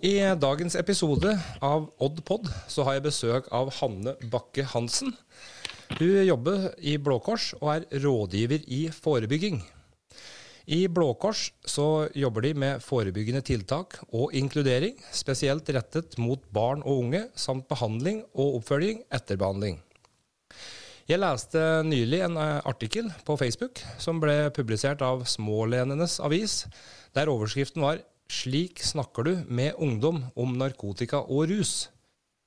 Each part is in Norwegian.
I dagens episode av Oddpod så har jeg besøk av Hanne Bakke Hansen. Hun jobber i Blå Kors og er rådgiver i forebygging. I Blå Kors så jobber de med forebyggende tiltak og inkludering, spesielt rettet mot barn og unge, samt behandling og oppfølging etter behandling. Jeg leste nylig en eh, artikkel på Facebook som ble publisert av Smålenenes avis, der overskriften var 'Slik snakker du med ungdom om narkotika og rus',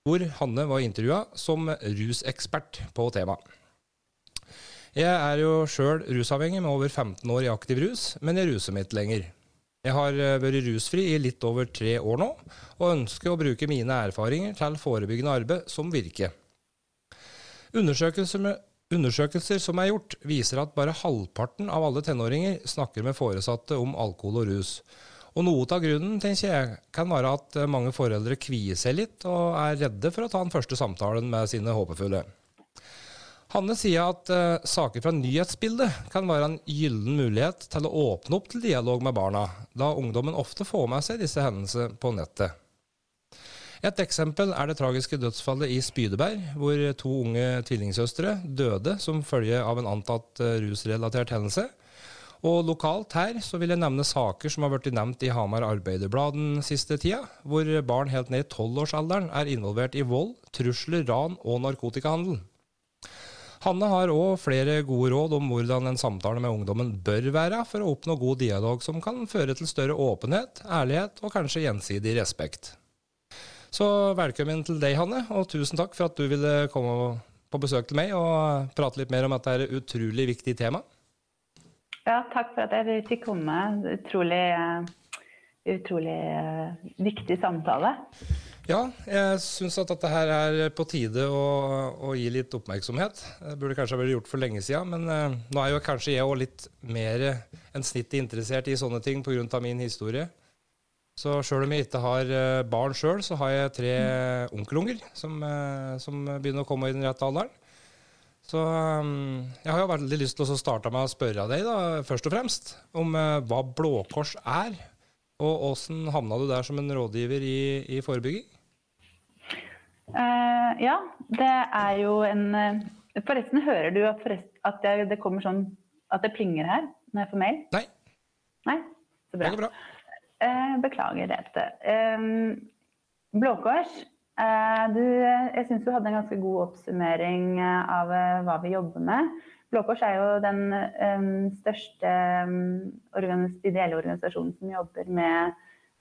hvor Hanne var intervjua som rusekspert på temaet. Jeg er jo sjøl rusavhengig med over 15 år i aktiv rus, men jeg ruser meg ikke lenger. Jeg har eh, vært rusfri i litt over tre år nå, og ønsker å bruke mine erfaringer til forebyggende arbeid som virker. Undersøkelser, med, undersøkelser, som er gjort, viser at bare halvparten av alle tenåringer snakker med foresatte om alkohol og rus. Og noe av grunnen tenker jeg, kan være at mange foreldre kvier seg litt og er redde for å ta den første samtalen med sine håpefulle. Hanne sier at uh, saker fra nyhetsbildet kan være en gyllen mulighet til å åpne opp til dialog med barna, da ungdommen ofte får med seg disse hendelsene på nettet. Et eksempel er det tragiske dødsfallet i Spydeberg, hvor to unge tvillingsøstre døde som følge av en antatt eh, rusrelatert hendelse. Og lokalt her så vil jeg nevne saker som har blitt nevnt i Hamar Arbeiderblad den siste tida, hvor barn helt ned i tolvårsalderen er involvert i vold, trusler, ran og narkotikahandel. Hanne har òg flere gode råd om hvordan en samtale med ungdommen bør være for å oppnå god dialog som kan føre til større åpenhet, ærlighet og kanskje gjensidig respekt. Så velkommen til deg, Hanne, og tusen takk for at du ville komme på besøk til meg og prate litt mer om dette utrolig viktige temaet. Ja, takk for at jeg fikk komme. Utrolig, utrolig viktig samtale. Ja, jeg syns at dette her er på tide å, å, gi litt oppmerksomhet. Det burde kanskje ha vært gjort for lenge siden, men uh, nå er jo kanskje jeg òg litt mer enn snittet interessert i sånne ting pga. min historie. Så sjøl om jeg ikke har eh, barn sjøl, så har jeg tre onkelunger som, eh, som, begynner å komme i den rette alderen. Så um, jeg har jo veldig lyst til å starte med å spørre deg, da, først og fremst, om uh, hva Blå Kors er. Og åssen havna du der som en rådgiver i, i forebygging? Uh, ja, det er jo en Forresten, hører du at, at det, det, kommer sånn At det plinger her når jeg får mail? Nei. Nei? Så bra. Det går bra. Uh, beklager dette. Eh, Blå Kors, eh, du, jeg syns du hadde en ganske god oppsummering av hva vi jobber med. Blå Kors er jo den um, største um, ideelle organisasjonen som jobber med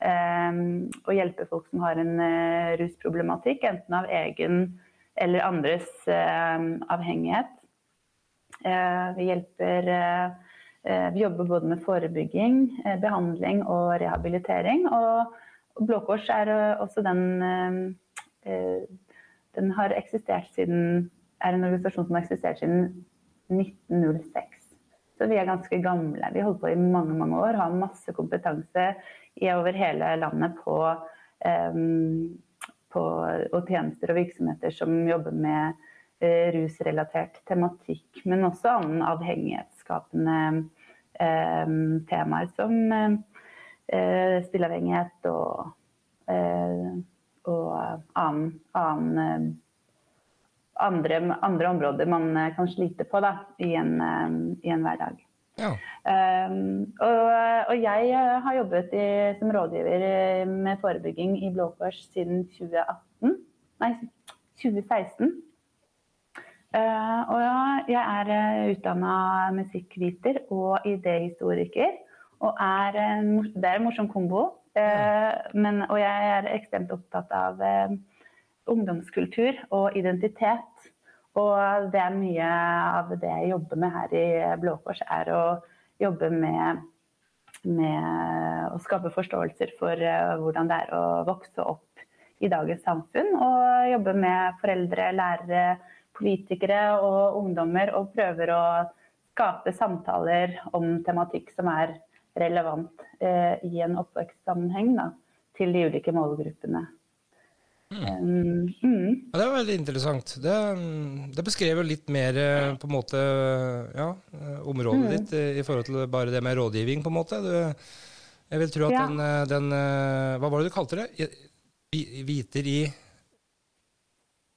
um, å hjelpe folk som har en uh, rusproblematikk, enten av egen eller andres avhengighet. Uh, vi hjelper uh, Eh, vi jobber både med forebygging, eh, behandling og rehabilitering. Og Blå Kors er eh, også den Den har eksistert siden er en organisasjon som har eksistert siden 1906. Så vi er ganske gamle. Vi holder på i mange mange år, har masse kompetanse over hele landet på, um, på og tjenester og virksomheter som jobber med uh, rusrelatert tematikk, men også annen avhengighetsskapende um, temaer som uh, spilleavhengighet og, eh, og annen, annen andre, andre, områder man kan slite på da, i, en, i en hverdag. Ja. Um, og, og, jeg har jobbet i, som rådgiver med forebygging i Blå Kors siden 2018. Nei, 2016. Uh, og jeg er eh, utdanna musikkviter og idéhistoriker. Og er, det er en morsom kombo. Uh, men, og jeg er ekstremt opptatt av ungdomskultur og identitet. Og det er mye av det jeg jobber med her i Blå Kors, er å jobbe med, med å skape forståelser for hvordan det er å vokse opp i dagens samfunn. Og jobbe med foreldre, lærere, politikere og ungdommer og prøver å skape samtaler om tematikk som er relevant eh, i en oppvekstsammenheng da, til de ulike målgruppene. Mm. Mm. Ja, det er veldig interessant. Det, det beskrev litt mer eh, på en måte ja, eh, området mm. ditt i forhold til bare det med rådgivning, på en måte. Du, Jeg vil tro at Ja. den, eh, den eh, Hva var det du kalte det? Viter i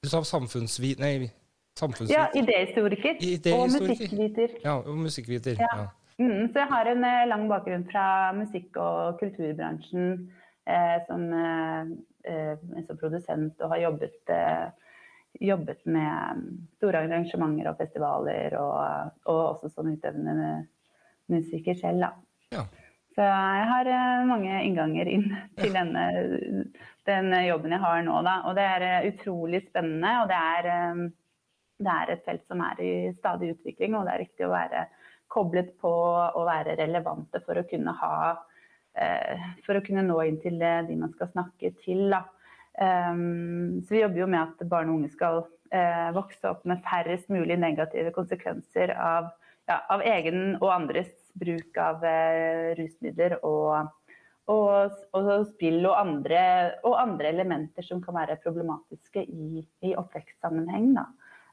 Du sa samfunnsvit... Nei, samfunnsvit. Ja, idéhistoriker og musikkviter. Ja, og musikkviter. Ja. Ja. Mm, så jeg har en eh, lang bakgrunn fra musikk- og kulturbransjen eh, som, eh, eh, som produsent og har jobbet, eh, jobbet med mm, store arrangementer og festivaler og, og også som utøvende musiker selv. Ja. Så jeg har eh, mange innganger inn til denne, den jobben jeg har nå. Da. Og det er utrolig spennende. Og det er, det er et felt som er i stadig utvikling, og det er riktig å være koblet på å være relevante for å kunne ha eh, For å kunne nå inn til eh, de man skal snakke til. Da. Um, så vi jobber jo med at barn og unge skal eh, vokse opp med færrest mulig negative konsekvenser av, ja, av egen og andres bruk av rusmidler og, og, og spill og andre, og andre elementer som kan være problematiske i, i oppvekstsammenheng. Da.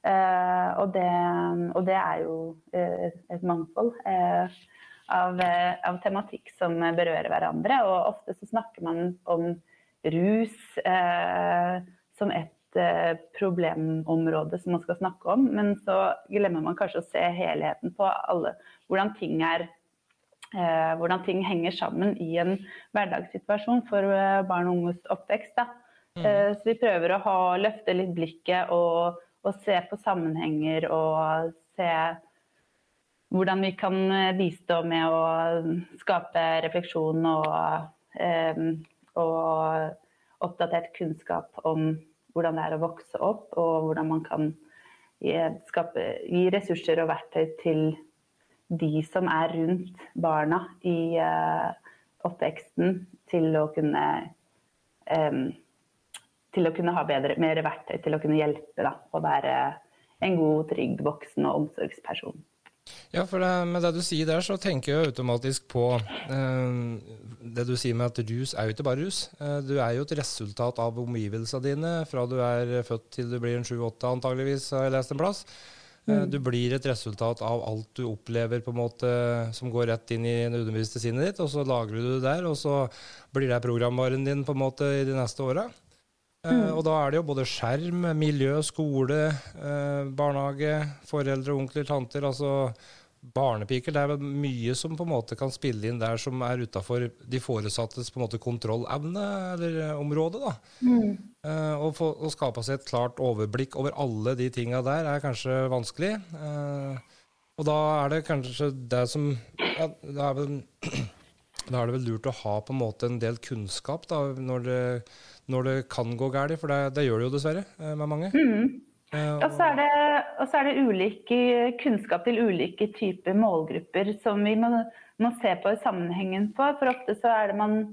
Eh, og, det, og det er jo eh, et mangfold eh, av, av tematikk som berører hverandre. Og ofte så snakker man om rus eh, som et problemområde som man skal snakke om, men så glemmer man kanskje å se helheten på alle, hvordan ting er eh, hvordan ting henger sammen i en hverdagssituasjon for barn og unges oppvekst. Da. Eh, så vi prøver å ha, løfte litt blikket og, og se på sammenhenger og se hvordan vi kan eh, bistå med å skape refleksjon og, eh, og oppdatert kunnskap om hvordan det er å vokse opp, og hvordan man kan gi, skape, gi ressurser og verktøy til de som er rundt barna i eh, oppveksten, til å kunne til å kunne ha bedre, mer verktøy til å kunne hjelpe da, og være en god, trygg voksen og omsorgsperson. Ja, for det, med det du sier der, så tenker jeg automatisk på eh, det du sier med at rus er jo ikke bare rus. Eh, du er jo et resultat av omgivelsene dine fra du er født til du blir en sju-åtte antageligvis, har jeg lest en plass. Eh, Du blir et resultat av alt du opplever på en måte som går rett inn i det underbevisste sinnet ditt, og så lagrer du det der, og så blir det programvaren din på en måte i de neste åra. Eh, og da er det jo både skjerm, miljø, skole, eh, barnehage, foreldre, onkler, tanter, altså barnepiker. Det er mye som på en måte kan spille inn der som er utafor de foresattes på en måte kontrollevne eller eh, område. da. Eh, å, få, å skape seg et klart overblikk over alle de tinga der er kanskje vanskelig. Uh, og da er det kanskje det som ja, da, er vel, da er det vel lurt å ha på en måte en del kunnskap da, når det, når det kan gå galt, for det, det gjør det jo dessverre eh, med mange. Mm. Og så er det, og så er det ulik eh, kunnskap til ulike typer målgrupper som vi må, må se på i sammenhengen på. For ofte så er det man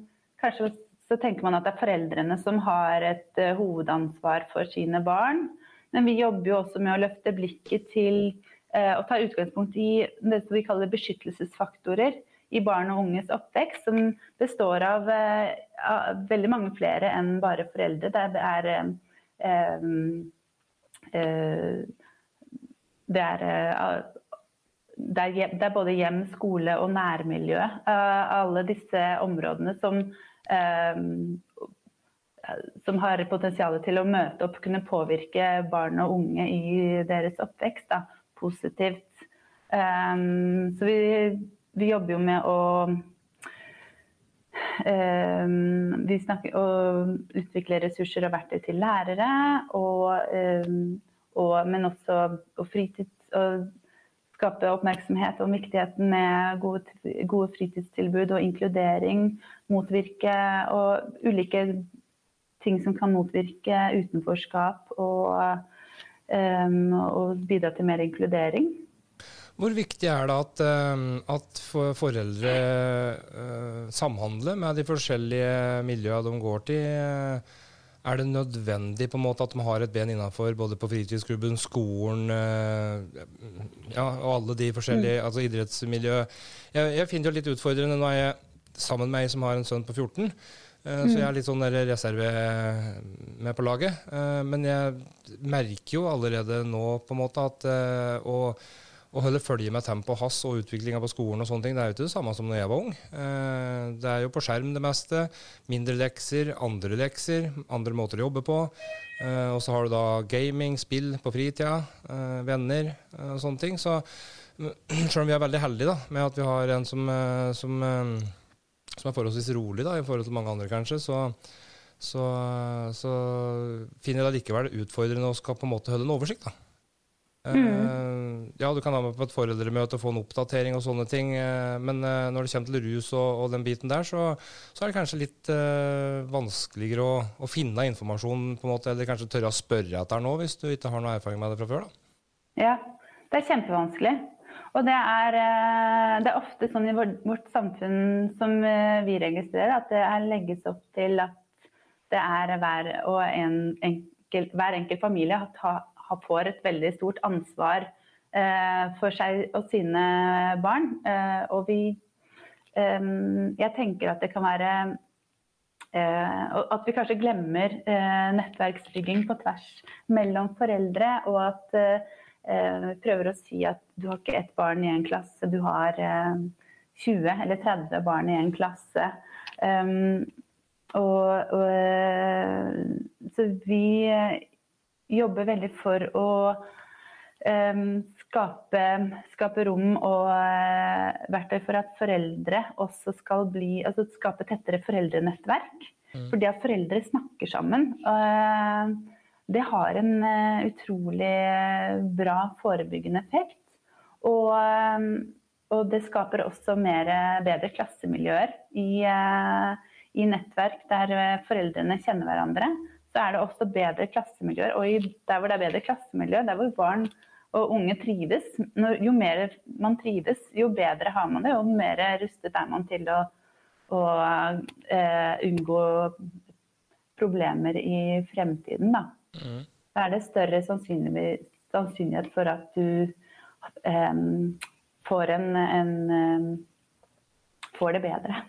Kanskje så tenker man at det er foreldrene som har et uh, hovedansvar for sine barn. Men vi jobber jo også med å løfte blikket til uh, å ta utgangspunkt i det som vi kaller beskyttelsesfaktorer i barn og unges oppvekst, som består av, uh, veldig mange flere enn bare foreldre. Det er eh, eh, eh, det er, eh, det, er, det er både hjem, skole og nærmiljø. eh, alle disse områdene som, eh, som har potensial til å møte opp, kunne påvirke barn og unge i deres oppvekst da, positivt. Eh, så vi, vi jobber jo med å Eh, vi snakker å utvikle ressurser og verktøy til lærere, og, eh, og, men også og fritids, og skape oppmerksomhet om viktigheten med gode, gode fritidstilbud og inkludering. Motvirke og ulike ting som kan motvirke utenforskap og, eh, og bidra til mer inkludering. Hvor viktig er det at, eh, at foreldre eh, samhandler med de forskjellige miljøene de går til? Eh, Er det nødvendig på en måte at de har et ben innafor både på fritidsklubben, skolen ja, og alle de forskjellige altså idrettsmiljø? Jeg, jeg finner det litt utfordrende nå er jeg sammen med ei som har en sønn på 14. eh, Så jeg er litt sånn reserve med på laget. Men jeg merker jo allerede nå på en måte at eh, å holde følge med tempoet hans og utviklinga på skolen og sånne ting, det er jo ikke det samme som når jeg var ung. Eh, det er jo på skjerm det meste. Mindre lekser, andre lekser, andre måter å jobbe på. Eh, og så har du da gaming, spill på fritida, eh, venner og sånne ting. Så selv om vi er veldig heldige da, med at vi har en som, som, som er forholdsvis rolig da, i forhold til mange andre, kanskje, så, så, så finner jeg det likevel utfordrende å skal på en måte holde en oversikt. da. Mm. Ja, du kan ha med på et foreldremøte og få en oppdatering og sånne ting, eh, men eh, når det kommer til rus og, og den biten der, så, så, er det kanskje litt uh, vanskeligere å, å, finne informasjon, på en måte, eller kanskje tørre å spørre etter nå, hvis du ikke har noe erfaring med det fra før? da. Ja, det er kjempevanskelig. Og det er, det er ofte sånn i vårt, vårt samfunn som vi registrerer, at det er legges opp til at det er hver, og en enkel, hver enkelt familie har får et veldig stort ansvar eh, for seg og sine barn. Eh, og vi eh, Jeg tenker at det kan være at vi kanskje glemmer nettverksbygging på tvers mellom foreldre, og at prøver å si at du har ikke ett barn i en klasse, du har 20 eller 30 barn i en klasse. Og, og, så vi jobber veldig for å um, skape, skape, rom og uh, verktøy for at foreldre også skal bli Altså skape tettere foreldrenettverk. Mm. Fordi at foreldre snakker sammen. Uh, det har en utrolig bra forebyggende effekt. Og, og det skaper også mer, bedre klassemiljøer i, i nettverk der foreldrene kjenner hverandre så er det også bedre klassemiljøer. Og der hvor det er bedre klassemiljø, der hvor barn og unge trives, når, jo mer man trives, jo bedre har man det, og mer rustet er man til å, å uh, unngå problemer i fremtiden. Da. Mm. da er det større sannsynlighet for at du um, får, en, en um, får det bedre.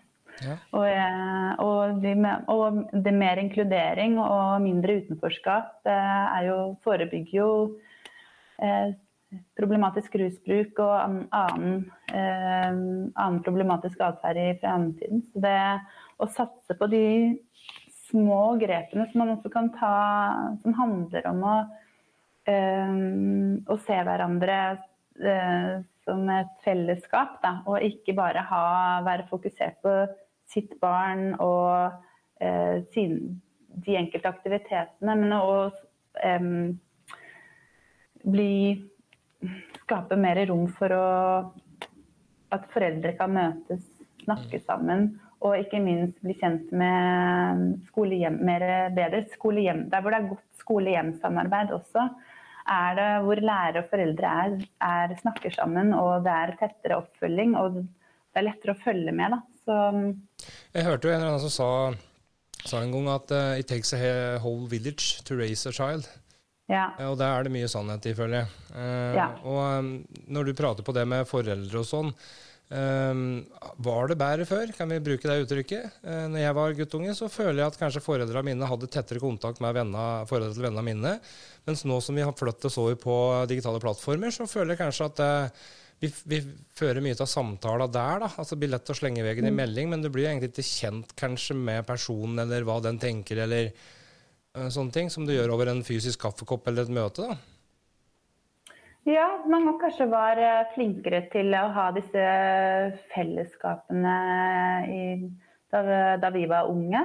Ja. Og, eh, og, de, og, det mer inkludering og mindre utenforskap jo, forebygger jo eh, problematisk rusbruk og annen, eh, annen problematisk atferd i fremtiden. Så det å satse på de små grepene som man også kan ta, som handler om å, eh, å se hverandre eh, som et fellesskap, da, og ikke bare ha, være fokusert på sitt barn og eh, sin, de enkelte aktivitetene, men å eh, bli Skape mer rom for å, at foreldre kan møtes, snakke mm. sammen. Og ikke minst bli kjent med skole-hjem, mer bedre skole-hjem. Der hvor det er godt skole-hjem-samarbeid også, er det hvor lærere og foreldre er, er, snakker sammen, og det er tettere oppfølging. Og det er lettere å følge med. Da. Så jeg hørte jo en eller annen som sa, sa en gang at uh, it takes a whole village to raise a child. Ja. Uh, og der er det mye sannhet i, føler jeg. Uh, ja. Og um, når du prater på det med foreldre og sånn, um, var det bedre før? Kan vi bruke det uttrykket? Uh, når jeg var guttunge, så føler jeg at kanskje foreldrene mine hadde tettere kontakt med venner, foreldre til vennene mine. Mens nå som vi har flyttet oss over på digitale plattformer, så føler jeg kanskje at uh, vi, vi, fører mye av samtala der. da, altså blir lett å slenge i veggen mm. i melding, men du blir egentlig ikke kjent kanskje med personen eller hva den tenker, eller uh, sånne ting, som du gjør over en fysisk kaffekopp eller et møte. da. Ja, man må kanskje være flinkere til å ha disse fellesskapene i, da, da, vi var unge.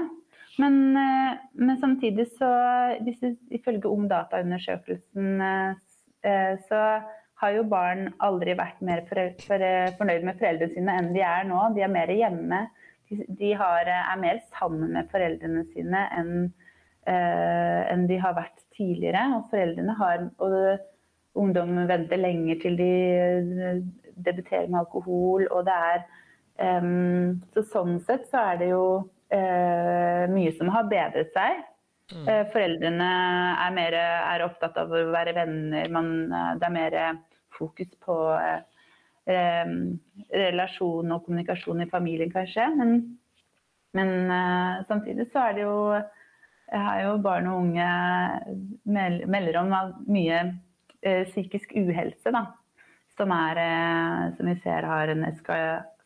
Men, eh, men samtidig så, hvis, ifølge Ungdata-undersøkelsen, eh, så har jo barn aldri vært mer fornøyd med foreldrene sine enn de er nå. De er mer hjemme. De har, er mer sammen med foreldrene sine enn, uh, enn de har vært tidligere. Og foreldrene har og Ungdom venter lenger til de debuterer med alkohol, og det er um, Så sånn sett så er det jo uh, mye som har bedret seg. Uh, foreldrene er, mer, er, opptatt av å være venner. Man, det er mer fokus på eh, eh, relasjon og kommunikasjon i familien, kanskje. Men, men eh, samtidig så er det jo jeg har jo barn og unge melder om mye eh, psykisk uhelse. da. som, er, som vi ser har en eska,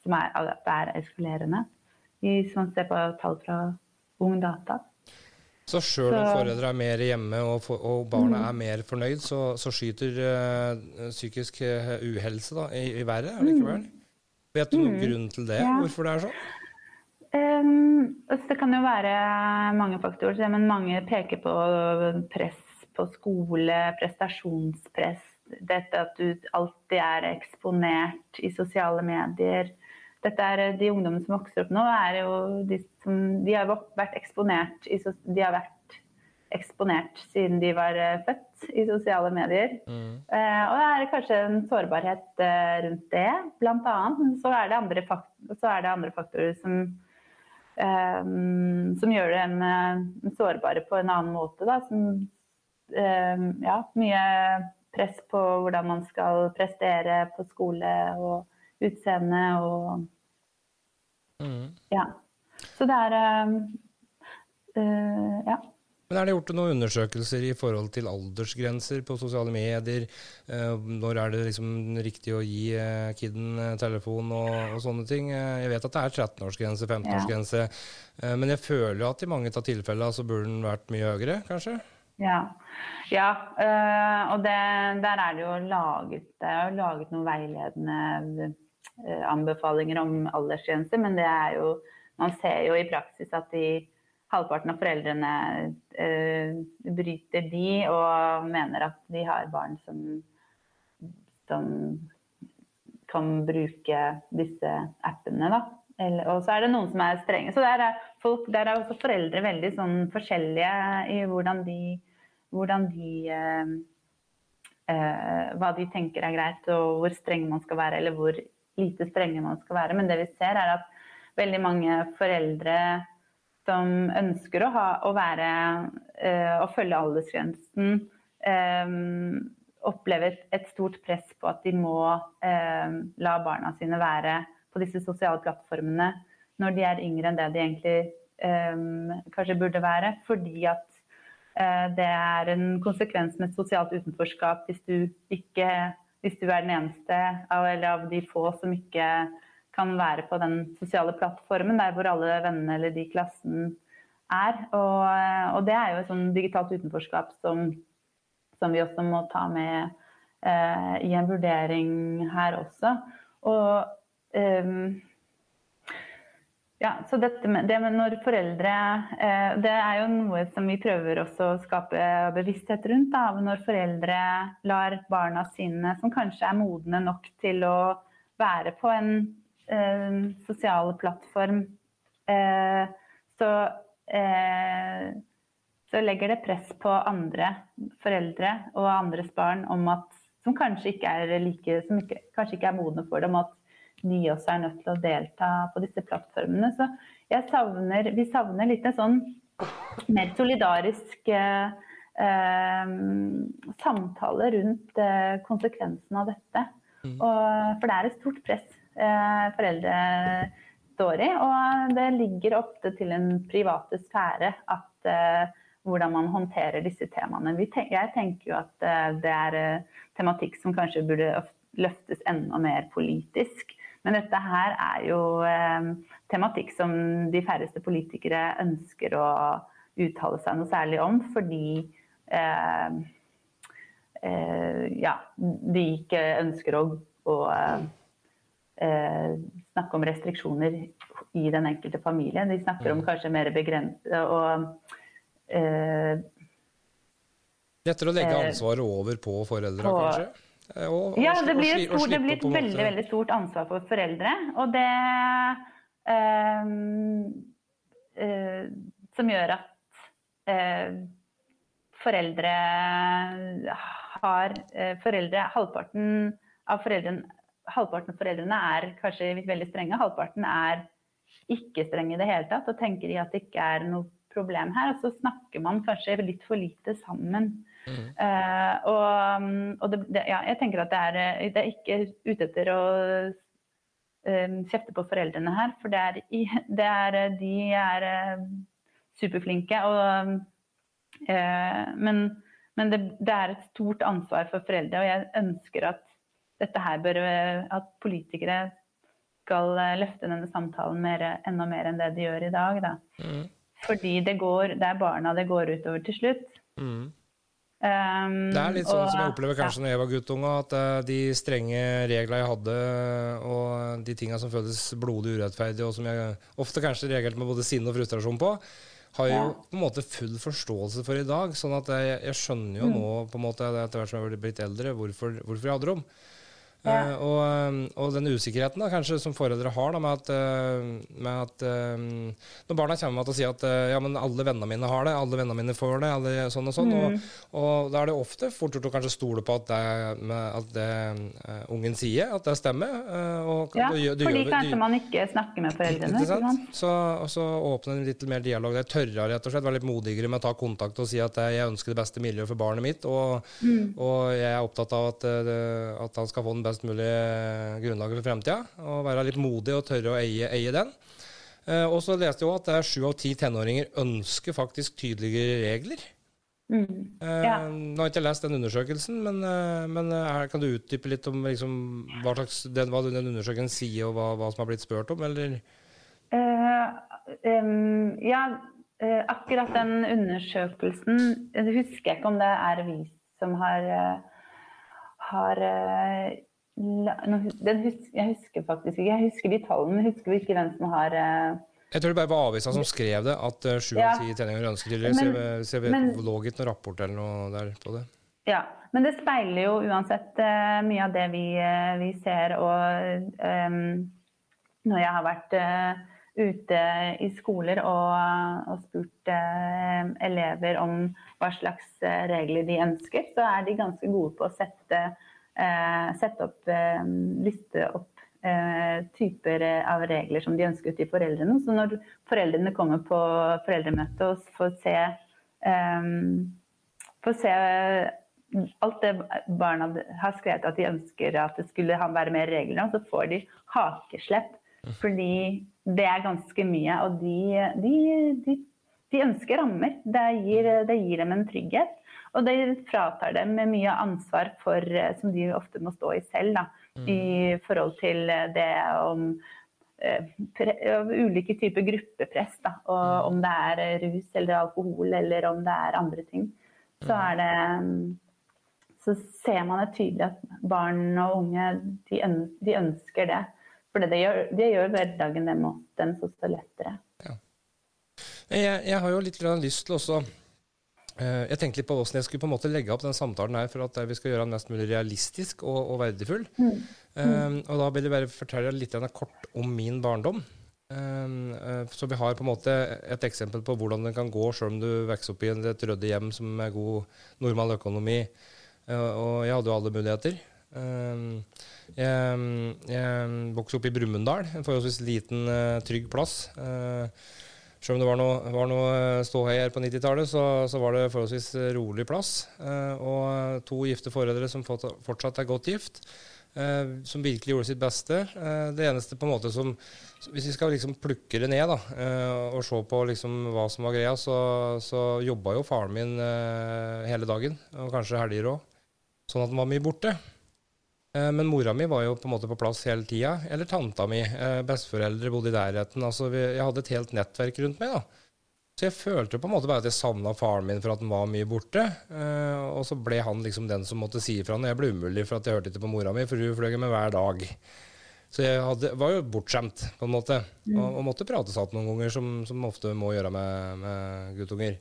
som er, er eskalerende. Hvis man ser på tall fra Ung Data. Så sjøl om foreldre er mer hjemme og, for, og barna mm. er mer fornøyd, så, så skyter uh, psykisk uhelse da, i, i været likevel? Mm. Vet du noen mm. grunn til det? Ja. Hvorfor det er sånn? Um, det kan jo være mange faktorer, men mange peker på press på skole, prestasjonspress. Dette at du alltid er eksponert i sosiale medier. Dette er De ungdommene som vokser opp nå, er jo de som De har vært eksponert, i, de har vært eksponert siden de var eh, født i sosiale medier. Mm. Eh, og det er kanskje en sårbarhet eh, rundt det, blant annet. Så er det andre, så er det andre faktorer som eh, som gjør dem uh, sårbare på en annen måte. Da, som, ja, mye press på hvordan man skal prestere på skole og utseende og mm. Ja. Så det er øh, Ja. Men Er det gjort noen undersøkelser i forhold til aldersgrenser på sosiale medier? Eh, når er det liksom riktig å gi kiden telefon og, og sånne ting? Jeg vet at det er 13-årsgrense, 15-årsgrense, ja. men jeg føler at i mange av tilfellene så burde den vært mye høyere, kanskje? Ja, ja og det, der er det jo laget, det er jo laget noen veiledende anbefalinger om aldersgrense, men det er jo Man ser jo i praksis at de halvparten av foreldrene eh, bryter de og mener at de har barn som, som kan bruke disse appene. Da. Eller, og så er det noen som er strenge. Så der er, folk, der er også foreldre veldig sånn forskjellige i hvordan de, hvordan de eh, uh, Hva de tenker er greit, og hvor streng man skal være, eller hvor lite strenge man skal være. Men det vi ser, er at veldig mange foreldre som ønsker å, ha, å, være, uh, å følge aldersgrensen, um, opplever et stort press på at de må um, la barna sine være på disse sosiale plattformene når de er yngre enn det de egentlig kanskje burde være. Fordi at det er en konsekvens med et sosialt utenforskap hvis du, ikke, hvis du er den eneste av, av de få som ikke kan være på den sosiale plattformen der hvor alle vennene eller de i klassen er. Og, og, det er jo et sånn digitalt utenforskap som, som, vi også må ta med eh, i en vurdering her også. Og um, ja, så dette med, det med når foreldre eh, Det er jo noe som vi prøver også å skape bevissthet rundt. Da, når foreldre lar barna sine, som kanskje er modne nok til å være på en eh, sosial plattform, eh, så, eh, så legger det press på andre foreldre og andres barn om at, som kanskje ikke er like, som ikke, kanskje ikke er modne for det, om at de også er nødt til å delta på disse plattformene. Så savner, vi savner litt en sånn mer solidarisk eh, eh, samtale rundt eh, konsekvensen av dette. Mm. Og, for det er et stort press Eh, foreldre står i. Og det ligger ofte til en private sfære at eh, hvordan man håndterer disse temaene. jeg tenker jo at eh, det er tematikk som kanskje burde løftes enda mer politisk. Men dette her er jo tematikk som de færreste politikere ønsker å uttale seg noe særlig om, fordi eh, eh, ja, de ikke ønsker å, å eh, snakke om restriksjoner i den enkelte familie. De snakker om mm. kanskje mer begrenset og eh, Lettere å legge eh, ansvaret over på foreldra, kanskje? Eh, og, ja, det blir, stort, det blir et veldig, veldig stort ansvar for foreldre. Og det eh, eh, Som gjør at eh, foreldre har foreldre, Halvparten av foreldrene halvparten av foreldrene er kanskje veldig strenge, halvparten er ikke strenge i det hele tatt og tenker de at det ikke er noe problem her. Og så snakker man kanskje litt for lite sammen. Mm. Uh, og, og det, det, ja, jeg tenker at det er, det er ikke ute etter å um, kjefte på foreldrene her, for det er, det er de er uh, superflinke. Og, men, men det, er et stort ansvar for foreldre, og jeg ønsker at dette her bør At politikere skal løfte denne samtalen mer, enda mer enn det de gjør i dag. Da. Mm. Fordi det, går, det er barna det går utover til slutt. Mm. Um, det er litt sånn og, som jeg opplever kanskje ja. når jeg var guttunge, at uh, de strenge reglene jeg hadde, og de tinga som føles blodig urettferdige, og som jeg ofte kanskje reagerte med både sinne og frustrasjon på, har jeg ja. jo på en måte full forståelse for i dag. sånn at jeg, jeg skjønner jo mm. nå, på en måte etter hvert som jeg har blitt eldre, hvorfor, hvorfor jeg hadde dem. Ja. Uh, og, um, og, den usikkerheten da, kanskje som foreldre har da, med at, uh, med at uh, Når barna kommer med og sier at ja, men alle vennene mine har det, alle vennene mine får det, alle, sånn og sånn, mm. og, og, da er det ofte fort gjort å kanskje stole på at det, at det ungen sier, at det stemmer. Og, ja, du, du, fordi kanskje man ikke snakker med foreldrene. Ikke sant? Så, så åpne litt mer dialog. Det tørre rett og slett, være litt modigere med å ta kontakt og si at jeg ønsker det beste miljøet for barnet mitt, og, mm. og jeg er opptatt av at, at han skal få den beste best mulig grunnlaget for fremtida. Og være litt modig og tørre å eie, eie den. Eh, og så leste jeg òg at sju av ti tenåringer ønsker faktisk tydeligere regler. Mm. Eh, ja. Nå har jeg ikke lest den undersøkelsen, men, eh, men her, kan du utdype litt om liksom, hva, slags, den, hva den undersøkelsen sier, og hva, hva, som har blitt spurt om, eller? Uh, um, ja, uh, akkurat den undersøkelsen Jeg husker ikke om det er vi som har, uh, har Husker, jeg husker faktisk ikke. Jeg husker de tallene, men husker husker ikke hvem som har uh, Jeg tror det bare var avisa som skrev det, at uh, sju av ti tenninger ønsker tidligere. Så vi lå ikke noen rapport eller noe der på det. Ja, men det speiler jo uansett uh, mye av det vi, vi ser. Og um, når jeg har vært ute i skoler og, og spurt elever om hva slags regler de ønsker, så er de ganske gode på å sette Eh, sette opp, eh, liste opp eh, typer av regler som de ønsker til foreldrene. Så når foreldrene kommer på foreldremøte og får se, får se alt det barna har skrevet at de ønsker at det skulle være mer regler om, så får de hakeslepp. Fordi det er ganske mye. Og de, de, de, de ønsker rammer. Det gir, det gir, dem en trygghet. Og det fratar dem mye ansvar for, eh, som de ofte må stå i selv, da, mm. i forhold til det om uh, ulike typer gruppepress. Da, og mm. om det er rus eller alkohol eller om det er andre ting. Så mm. er det så ser man det tydelig at barn og unge de, de ønsker det. For det gjør, det gjør hverdagen dem så lettere. Ja. Jeg, jeg, har jo litt lyst til også Eh, jeg tenkte litt på hvordan jeg skulle på en måte legge opp den samtalen her for at vi skal gjøre den mest mulig realistisk og, og verdifull. Mm. Um, og da vil jeg bare fortelle litt kort om min barndom. Um, så vi har på en måte et eksempel på hvordan det kan gå selv om du vokser opp i et ryddig hjem som er god normal økonomi. Uh, og jeg hadde jo alle muligheter. Um, jeg, jeg vokste opp i Brumunddal, en forholdsvis liten, uh, trygg plass. Uh, selv om det var noe, var noe eh, ståhei her på 90-tallet, så, så, var det forholdsvis eh, rolig plass. Eh, og to gifte foreldre som fortsatt er godt gift, eh, som virkelig gjorde sitt beste. Eh, det eneste på en måte som Hvis vi skal liksom plukke det ned da, eh, og se på liksom hva som var greia, så, så jobba jo faren min hele dagen, og kanskje helger òg, sånn at han var mye borte. Eh, men mora mi var jo på en måte på plass hele tida. Eller tanta mi. Eh, besteforeldre bodde i nærheten. Altså, jeg hadde et helt nettverk rundt meg. da. Så jeg følte på en måte bare at jeg savna faren min for at han var mye borte. Eh, og så ble han liksom den som måtte si ifra når jeg ble umulig for at jeg hørte ikke på mora mi, for hun fløy med hver dag. Så jeg hadde, var jo bortskjemt, på en måte. Mm. Og, og måtte prate satt noen ganger, som, som ofte må gjøre med, med guttunger.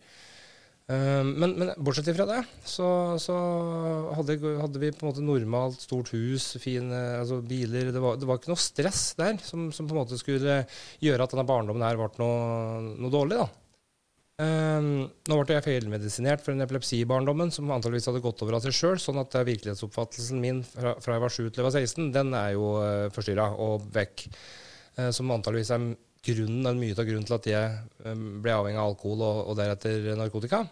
Eh, men, men, bortsett fra det, så, så hadde, hadde, vi på en måte normalt stort hus, fine altså biler. Det var, det var, ikke noe stress der som, som, på en måte skulle gjøre at denne barndommen her ble noe, noe dårlig. da. Um, nå ble jeg feilmedisinert for en epilepsibarndommen som antageligvis hadde gått over av seg sjøl, sånn at virkelighetsoppfattelsen min fra, fra, jeg var 7 til jeg var 16, den er jo uh, forstyrra og vekk. Uh, som antageligvis er grunnen, mye av grunnen til at jeg um, ble avhengig av alkohol og, og deretter narkotika.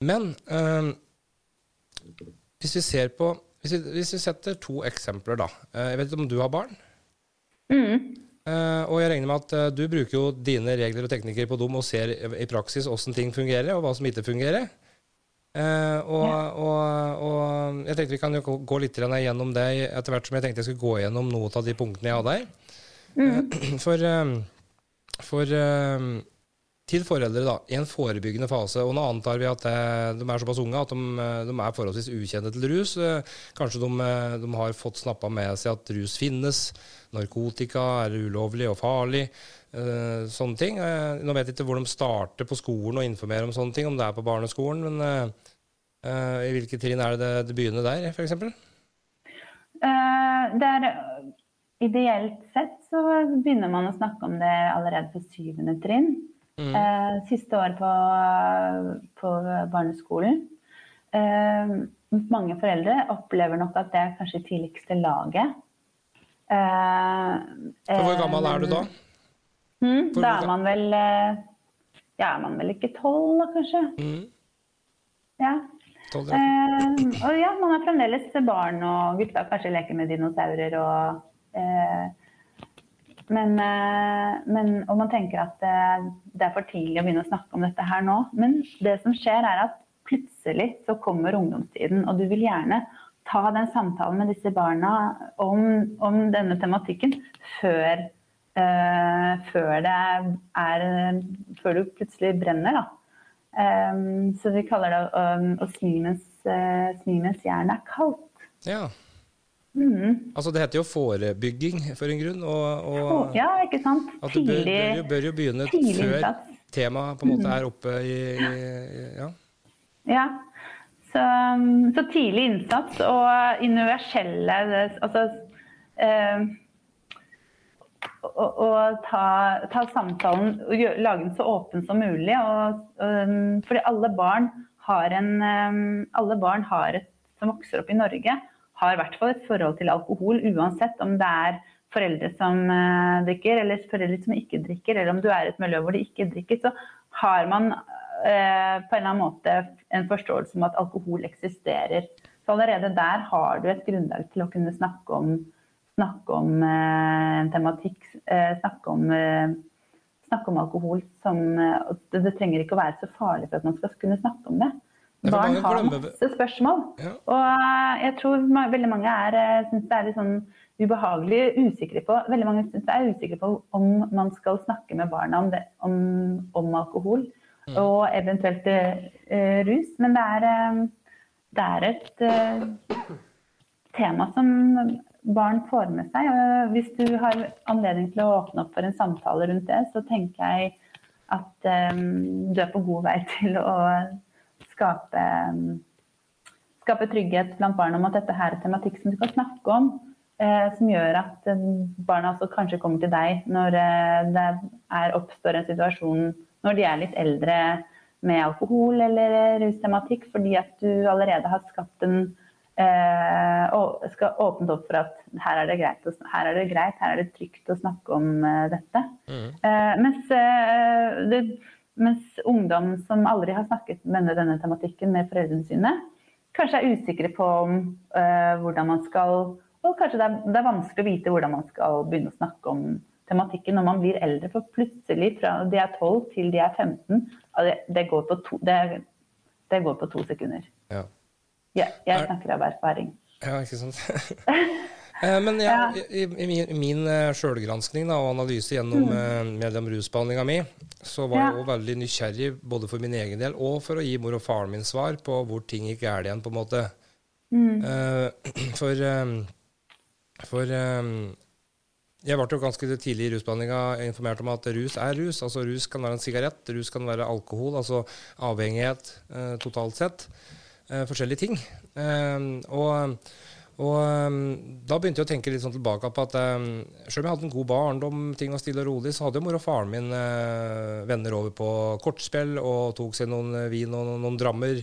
Men øh, hvis vi ser på hvis vi, hvis vi, setter to eksempler, da. Eh, jeg vet ikke om du har barn? Mm. Uh, og jeg regner med at uh, du bruker jo dine regler og teknikker på dem og ser i praksis åssen ting fungerer, og hva som ikke fungerer. Eh, og, og, og, jeg tenkte vi kan jo gå litt gjennom det etter hvert som jeg tenkte jeg skulle gå gjennom noen av de punktene jeg hadde her. Mm. For, for til foreldre da, i en forebyggende fase. Og nå antar vi at de er såpass unge at de, de, er forholdsvis ukjente til rus. Kanskje de, de har fått snappa med seg at rus finnes. Narkotika er ulovlig og farlig. Uh, sånne ting. Uh, nå vet jeg ikke hvor de starter på skolen og informerer om sånne ting, om det er på barneskolen. Men uh, i hvilke trinn er det det begynner der, f.eks.? er Ideelt sett så begynner man å snakke om det allerede på syvende trinn. Mm. Eh, siste år på, på barneskolen. Eh, mange foreldre opplever nok at det er kanskje tidligste laget. Eh, hvor gammel er du da? Mm, da er man vel eh, Ja, er man vel ikke tolv, da, kanskje? Mm. Ja. 12, ja. Eh, og ja, man er fremdeles barn, og gutta kanskje leker med dinosaurer og eh, men, eh, men, og man tenker at eh, det er for tidlig å begynne å snakke om dette her nå. Men det som skjer, er at plutselig så kommer ungdomstiden, og du vil gjerne ta den samtalen med disse barna om, om denne tematikken før, uh, før, er Før du plutselig brenner. Um, så vi kaller det um, å smi mens, uh, jernet er kaldt. Ja. Mm. Altså Det heter jo forebygging for en grunn. Og, og ja, ikke sant. At du bør, bør, bør jo begynne før temaet på en måte er oppe i, i ja. ja. Så, så, tidlig innsats og universelle Altså eh, å, ta, ta, samtalen og lage den så åpen som mulig. Og, um, fordi alle barn har en um, Alle barn har et, som vokser opp i Norge, har i hvert fall et forhold til alkohol, uansett om det er foreldre som uh, drikker, eller foreldre som ikke drikker, eller om du er i et miljø hvor de ikke drikker, så har man eh, på en eller annen måte en forståelse om at alkohol eksisterer. Så allerede der har du et grunnlag til å kunne snakke om, snakke om eh, tematikk, snakke om, snakke om alkohol som det, det trenger ikke å være så farlig for at man skal kunne snakke om det. Barn har masse spørsmål. Ja. Og eh, jeg tror veldig mange er, synes syns det er litt sånn ubehagelig usikre på Veldig mange syns det er usikre på om man skal snakke med barna om, det, om, om alkohol mm. og eventuelt uh, rus. Men det er, uh, det er et uh, tema som barn får med seg. Og hvis du har anledning til å åpne opp for en samtale rundt det, så tenker jeg at um, du er på god vei til å skape, skape, trygghet blant barn om at dette her er tematikk som du kan snakke om. Eh, som gjør at eh, barna også kanskje kommer til deg når eh, det er, oppstår en situasjon når de er litt eldre med alkohol eller rustematikk, fordi at du allerede har skapt en eh, og skal åpnet opp for at her er det greit, her er det, greit, her er det trygt å snakke om dette. Mm. Mens det, mens ungdom som aldri har snakket med denne tematikken med foreldrene sine, kanskje er usikre på uh, hvordan man skal Og kanskje det er, det er, vanskelig å vite hvordan man skal begynne å snakke om tematikken når man blir eldre. For plutselig, fra de er 12 til de er 15, det, det, går, på to, det, det går på to sekunder. Ja. Jeg, jeg snakker av erfaring. Ja, ikke sant. Eh, men jeg, i, i, min, min eh, sjølgranskning og analyse gjennom mm. Eh, mellom rusbehandlinga mi, så var jeg òg veldig nysgjerrig både for min egen del og for å gi mor og faren min svar på hvor ting gikk galt igjen, på en måte. Mm. For, for jeg ble jo ganske tidlig i rusbehandlinga informert om at rus er rus. Altså Rus kan være en sigarett, rus kan være alkohol, altså avhengighet totalt sett. forskjellige ting. og og um, da begynte jeg å tenke litt sånn tilbake på at um, selv om jeg hadde en god barndom, ting var stille og rolig, så hadde jo mor og faren min uh, venner over på kortspill og tok seg noen vin og noen, noen drammer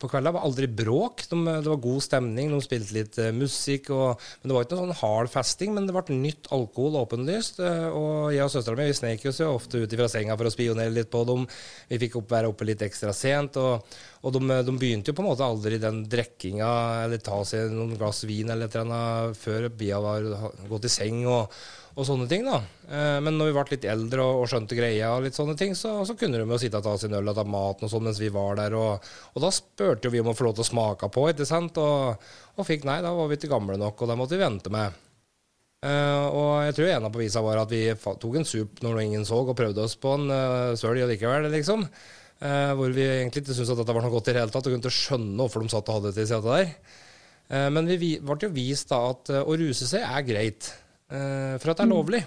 på kvelden. Det var aldri bråk. De, det var god stemning. De spilte litt uh, musikk. Og, men Det var ikke noe sånn hard festing, men det ble nytt alkohol åpenlyst. Uh, og jeg og søstera mi snek oss jo ofte ut fra senga for å spionere litt på dem. Vi fikk opp, være oppe litt ekstra sent. og og de, de, begynte jo på en måte aldri den drikkinga eller ta seg noen glass vin eller et eller annet før Bia var gått i seng. Og, og sånne ting. da. Eh, men når vi ble litt eldre og, og skjønte greia, og litt sånne ting, så, så kunne de jo sitte og ta sin øl og ta maten og sånn mens vi var der. Og, og da spurte vi om å få lov til å smake på, ikke sant? Og, og fikk nei, da var vi ikke gamle nok, og da måtte vi vente med. Uh, og jeg tror en av bevisene var at vi tok en sup når ingen så, og prøvde oss på en uh, søl likevel, liksom. Uh, hvor vi egentlig ikke syntes at dette var noe godt i det hele tatt, og kunne ikke skjønne hvorfor de satt og hadde det til seg der. Eh, men vi ble jo vist da at å ruse seg er greit, for at det er mm. lovlig.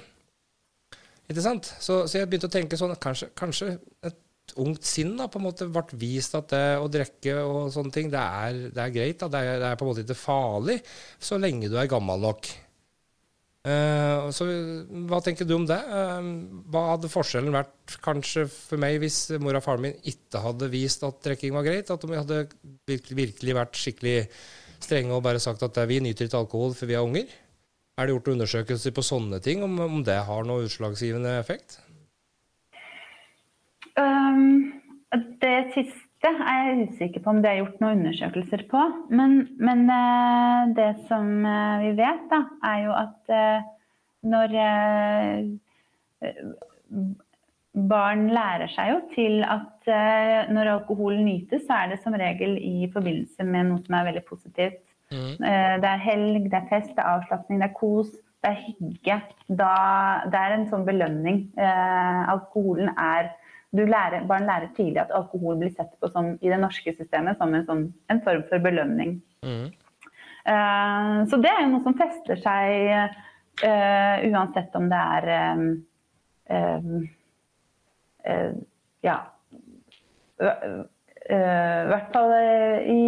Ikke sant? Så, så, jeg begynte å tenke sånn kanskje, kanskje et ungt sinn da, på en måte ble vist at det å drikke og sånne ting, det er, det er greit. Da. Det er, det er på en måte ikke farlig så lenge du er gammel nok. Uh, så Hva tenker du om det? Uh, hva hadde forskjellen vært kanskje for meg hvis mor og faren min ikke hadde vist at drikking var greit? At de hadde virkelig, virkelig vært skikkelig strenge og bare sagt at vi nyter ikke alkohol for vi er unger? Er det gjort undersøkelser på sånne ting, om, om det har noe utslagsgivende effekt? Um, det siste siste er jeg usikker på om det er gjort noen undersøkelser på. Men, men eh, det som eh, vi vet, da, er jo at eh, når Barn lærer seg jo til at når alkohol nytes, så er det som regel i forbindelse med noe som er veldig positivt. Mm. Det er helg, det er fest, det er avslapning, det er kos, det er hygge. Da, det er en sånn belønning. Alkoholen er lærer, barn lærer tidlig at alkohol blir sett på som, i det norske systemet som en, sånn, en form for belønning. Mm. Uh, så det er jo noe som fester seg uh, uansett om det er uh, Ja. I hvert fall i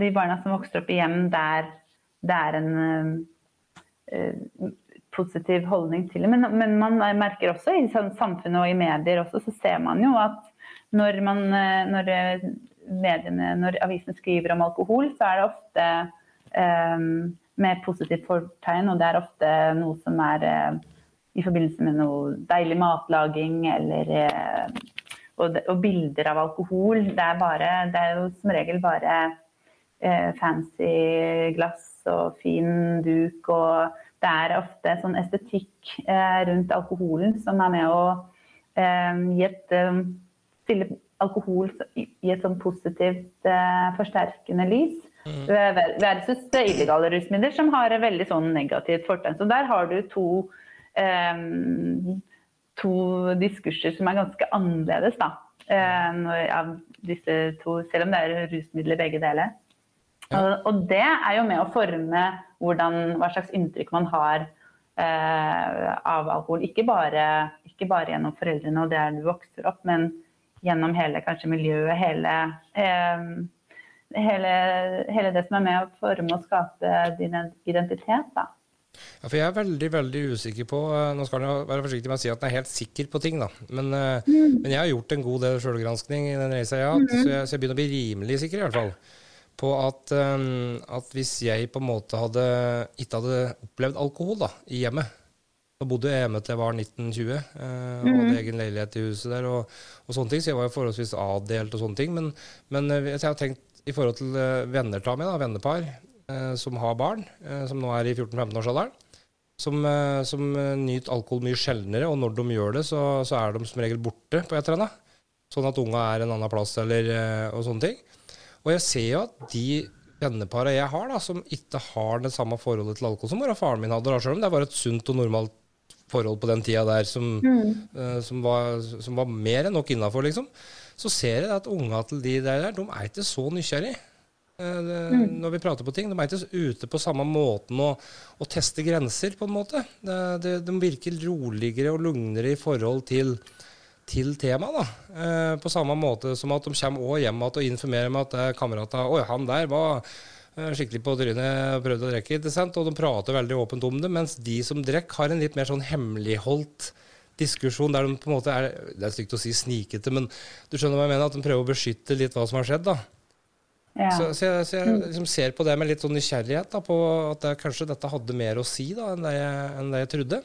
de barna som vokser opp i hjem der det er en positiv holdning til det. Men, men, man merker også i sånn samfunnet og i medier også, så ser man jo at når, man, eh, når, eh, mediene, når avisen skriver om alkohol, så er det ofte um, med positivt fortegn, og det er ofte noe som er uh, i forbindelse med noe deilig matlaging eller uh, og, og, bilder av alkohol. Det er, bare, det er jo som regel bare uh, fancy glass og fin duk og det er ofte sånn estetikk eh, rundt alkoholen som er med å eh, gi et eh, stille alkohol i et sånn positivt forsterkende lys. Mm. Versus illegale rusmidler, som har et veldig sånn negativt fortegn. Så der har du to, eh, to diskurser som er ganske annerledes, da. Eh, av disse to, selv om det er rusmidler begge deler. Ja. Og det er jo med å forme hvordan, hva slags inntrykk man har eh, av alkohol. Ikke bare, ikke bare, gjennom foreldrene og der du vokser opp, men gjennom hele kanskje miljøet, hele, eh, hele, hele, det som er med å forme og skape din identitet. da. Ja, for Jeg er veldig veldig usikker på eh, Nå skal jeg være forsiktig med å si at jeg er helt sikker på ting, da. Men, eh, mm. men jeg har gjort en god del sjølgranskning i den reisa jeg har hatt, mm. så, så, jeg begynner å bli rimelig sikker, i hvert fall på at, um, at, hvis jeg på en måte hadde, ikke hadde opplevd alkohol da, i hjemmet Nå bodde jeg hjemme til jeg var 1920 uh, og hadde mhm. egen leilighet i huset der. Og, og, sånne ting, Så jeg var jo forholdsvis avdelt og sånne ting. Men, men uh, jeg har tenkt i forhold til uh, venner av meg, da, vennepar uh, som har barn, uh, som nå er i 14-15-årsalderen, som, uh, som nyter alkohol mye sjeldnere. Og når de gjør det, så, så, er de som regel borte på et eller annet. Sånn at unga er en annen plass eller, og sånne ting. Og jeg ser jo at de venneparene jeg har, da, som ikke har det samme forholdet til alkohol som og faren min hadde, da, selv om det var et sunt og normalt forhold på den tida der som, mm. uh, som, var, som var, mer enn nok innafor, liksom, så ser jeg at unga til de der, de er ikke så nysgjerrige. Uh, mm. Når vi prater på ting. De er ikke ute på samme måten å, å teste grenser, på en måte. Det, de virker roligere og lugnere i forhold til til temaet. Eh, på samme måte som at de kommer hjem og informerer meg at kameratene Oi, han der var eh, skikkelig på trynet og prøvde å drikke. Og de prater veldig åpent om det. Mens de som drikker, har en litt mer sånn hemmeligholdt diskusjon der de på en måte er Det er stygt å si snikete, men du skjønner hva jeg mener? At de prøver å beskytte litt hva som har skjedd. da. Ja. Så, så, jeg, så, jeg, liksom ser på det med litt sånn nysgjerrighet, da, på at det, kanskje dette hadde mer å si da, enn det jeg, enn det jeg trodde.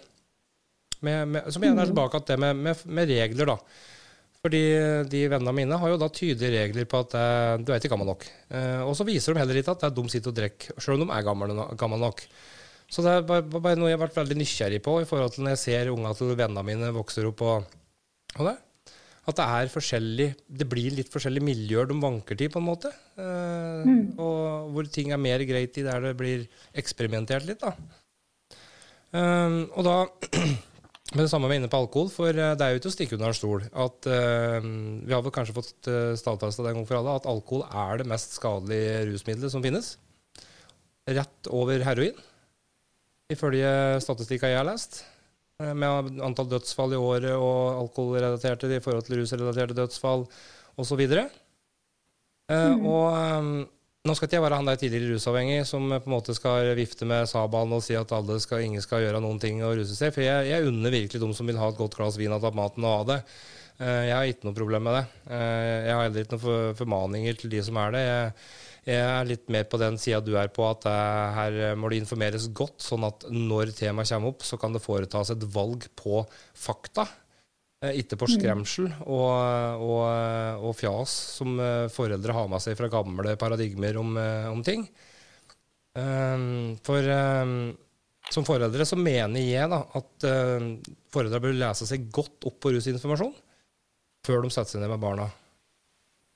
Med, med, som igjen er tilbake til det med, med, med, regler, da. Fordi de vennene mine har jo da tydelige regler på at eh, du er ikke gammel nok. Eh, og så viser de heller ikke at det er de sitter og drikker, sjøl om de er gamle, gamle nok. Så det er bare, bare, noe jeg har vært veldig nysgjerrig på i forhold til når jeg ser unga til vennene mine vokser opp. Og, og det. At det er forskjellig Det blir litt forskjellige miljøer de vanker til, på en måte. Eh, mm. Og hvor ting er mer greit i der det blir eksperimentert litt, da. Um, og da Men det samme er inne på alkohol, for eh, det er jo ikke å stikke under en stol at uh, Vi har vel kanskje fått uh, stadfesta en gang for alle at alkohol er det mest skadelige rusmiddelet som finnes. Rett over heroin, ifølge statistikka jeg har lest. Uh, med antall dødsfall i året og alkoholrelaterte i forhold til rusrelaterte dødsfall osv. Uh, mm. Og um, nå skal ikke jeg være han der tidligere rusavhengig som på en måte skal vifte med sabelen og si at skal, ingen skal gjøre noen ting og ruse seg. For jeg, jeg unner virkelig de som vil ha et godt glass vin av maten og ha det. Eh, jeg har ikke noe problem med det. Eh, jeg har heller ikke noen formaninger til de som er det. Jeg, jeg er litt mer på den sida du er på, at her må det informeres godt, sånn at når temaet kommer opp, så kan det foretas et valg på fakta. Eh, ikke på mm. skremsel og, og, og, fjas som eh, foreldre har med seg fra gamle paradigmer om, eh, om ting. For som foreldre så mener jeg da, at foreldre bør lese seg godt opp på rusinformasjon før de setter seg ned med barna.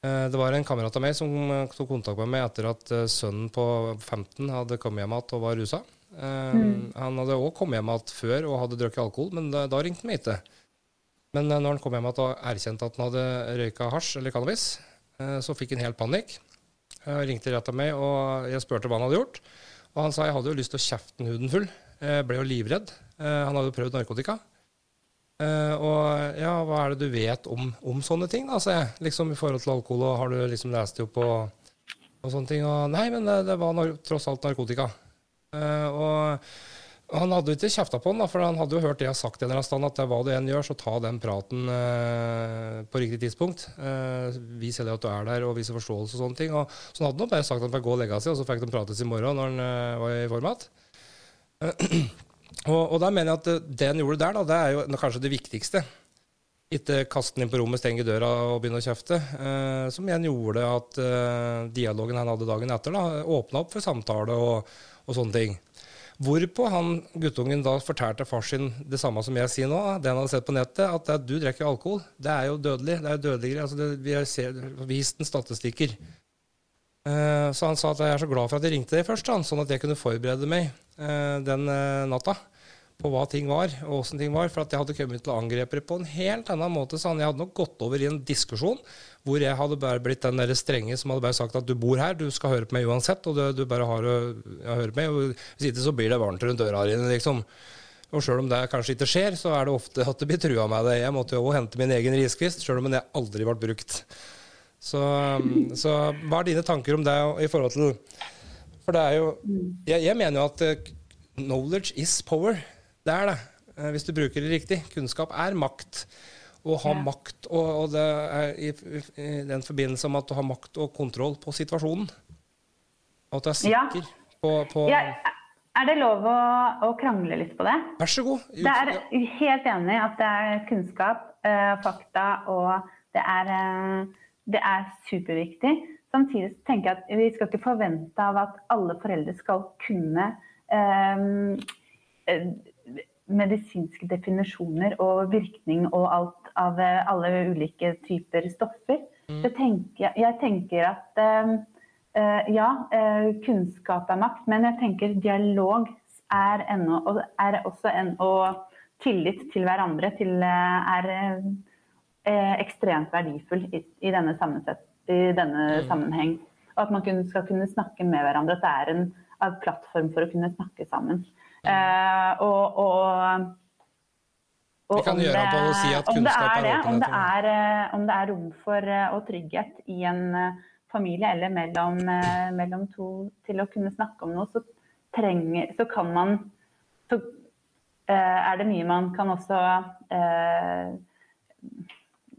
Det var en kamerat av meg som tok kontakt med meg etter at sønnen på 15 hadde kommet hjem igjen og var rusa. Mm. Han hadde òg kommet hjem igjen før og hadde drukket alkohol, men da, da ringte han meg ikke. Men eh, når han kom hjem og erkjente at han hadde røyka hasj eller cannabis, eh, så fikk han helt panikk. Jeg ringte rett av meg, og jeg spurte hva han hadde gjort. Og han sa jeg hadde jo lyst til å kjefte huden full. Jeg ble jo livredd. Eh, han hadde jo prøvd narkotika. Og ja, hva er det du vet om, om sånne ting, da, sa jeg. Liksom i forhold til alkohol, og har du liksom lest det opp og, og sånne ting? Og nei, men det, det var tross alt narkotika. Og han hadde ikke kjefta på han, da, for han hadde jo hørt det jeg har sagt en eller annen stand, at hva du enn gjør, så ta den praten eh, på riktig tidspunkt. Eh, vis heller at du er der, og vise forståelse og sånne ting. Og, så han hadde nå bare sagt at han fikk gå og legge seg, og så fikk de prates i morgen når han eh, var i format. og, og der mener jeg at det han gjorde der, da, det er jo kanskje det viktigste. Ikke kaste den inn på rommet, stenge døra og begynne å kjefte. Eh, som igjen gjorde at eh, dialogen han hadde dagen etter, da, åpna opp for samtale og, og sånne ting. Hvorpå han guttungen da fortalte far sin det samme som jeg sier nå, det han hadde sett på nettet, at det, du drikker alkohol. Det er jo dødelig. Det er jo dødeligere. Altså det, vi har vist en statistikker. Uh, så han sa at jeg er så glad for at jeg ringte deg først, sånn at jeg kunne forberede meg uh, den natta på hva ting var, og åssen ting var. For at jeg hadde kommet til å angripe det på en helt annen måte. Så jeg hadde nok gått over i en diskusjon hvor jeg hadde bare blitt den der strenge som hadde bare sagt at du bor her, du skal høre på meg uansett, og du, du bare har å høre på meg. Og hvis ikke så blir det varmt rundt døra dine, liksom. Og sjøl om det kanskje ikke skjer, så er det ofte at det blir trua med det. Jeg måtte jo òg hente min egen riskvist, sjøl om det aldri ble brukt. Så, så, hva er dine tanker om det i forhold til For det er jo Jeg, jeg mener jo at uh, knowledge is power. Det er det. Uh, hvis du bruker det riktig. Kunnskap er makt å ha ja. makt, og, og, det er i, i, den forbindelse med at du har makt og kontroll på situasjonen. At du er sikker ja. på, på ja. Er det lov å, å, krangle litt på det? Vær så god. Det er helt enig i at det er kunnskap, uh, fakta, og det er, uh, det er superviktig. Samtidig tenker jeg at vi skal ikke forvente av at alle foreldre skal kunne um, medisinske definisjoner og virkning og alt av eh, alle ulike typer stoffer. Mm. Tenker, jeg tenker at uh, ja, uh, kunnskap er makt, men jeg tenker dialog er, ennå, er også en, og tillit til hverandre til, uh, er ekstremt verdifull i, i denne, i denne mm. sammenheng. Og at man skal kunne snakke med hverandre. At det er en, en plattform for å kunne snakke sammen. Uh, og, og, og, Vi kan gjøre det, på å si at kunnskap er, det, er om det er, eh, om det er rom for uh, og trygghet i en uh, familie eller mellom, mellom, to til å kunne snakke om noe, så, trenger, så kan man Så er det mye man kan også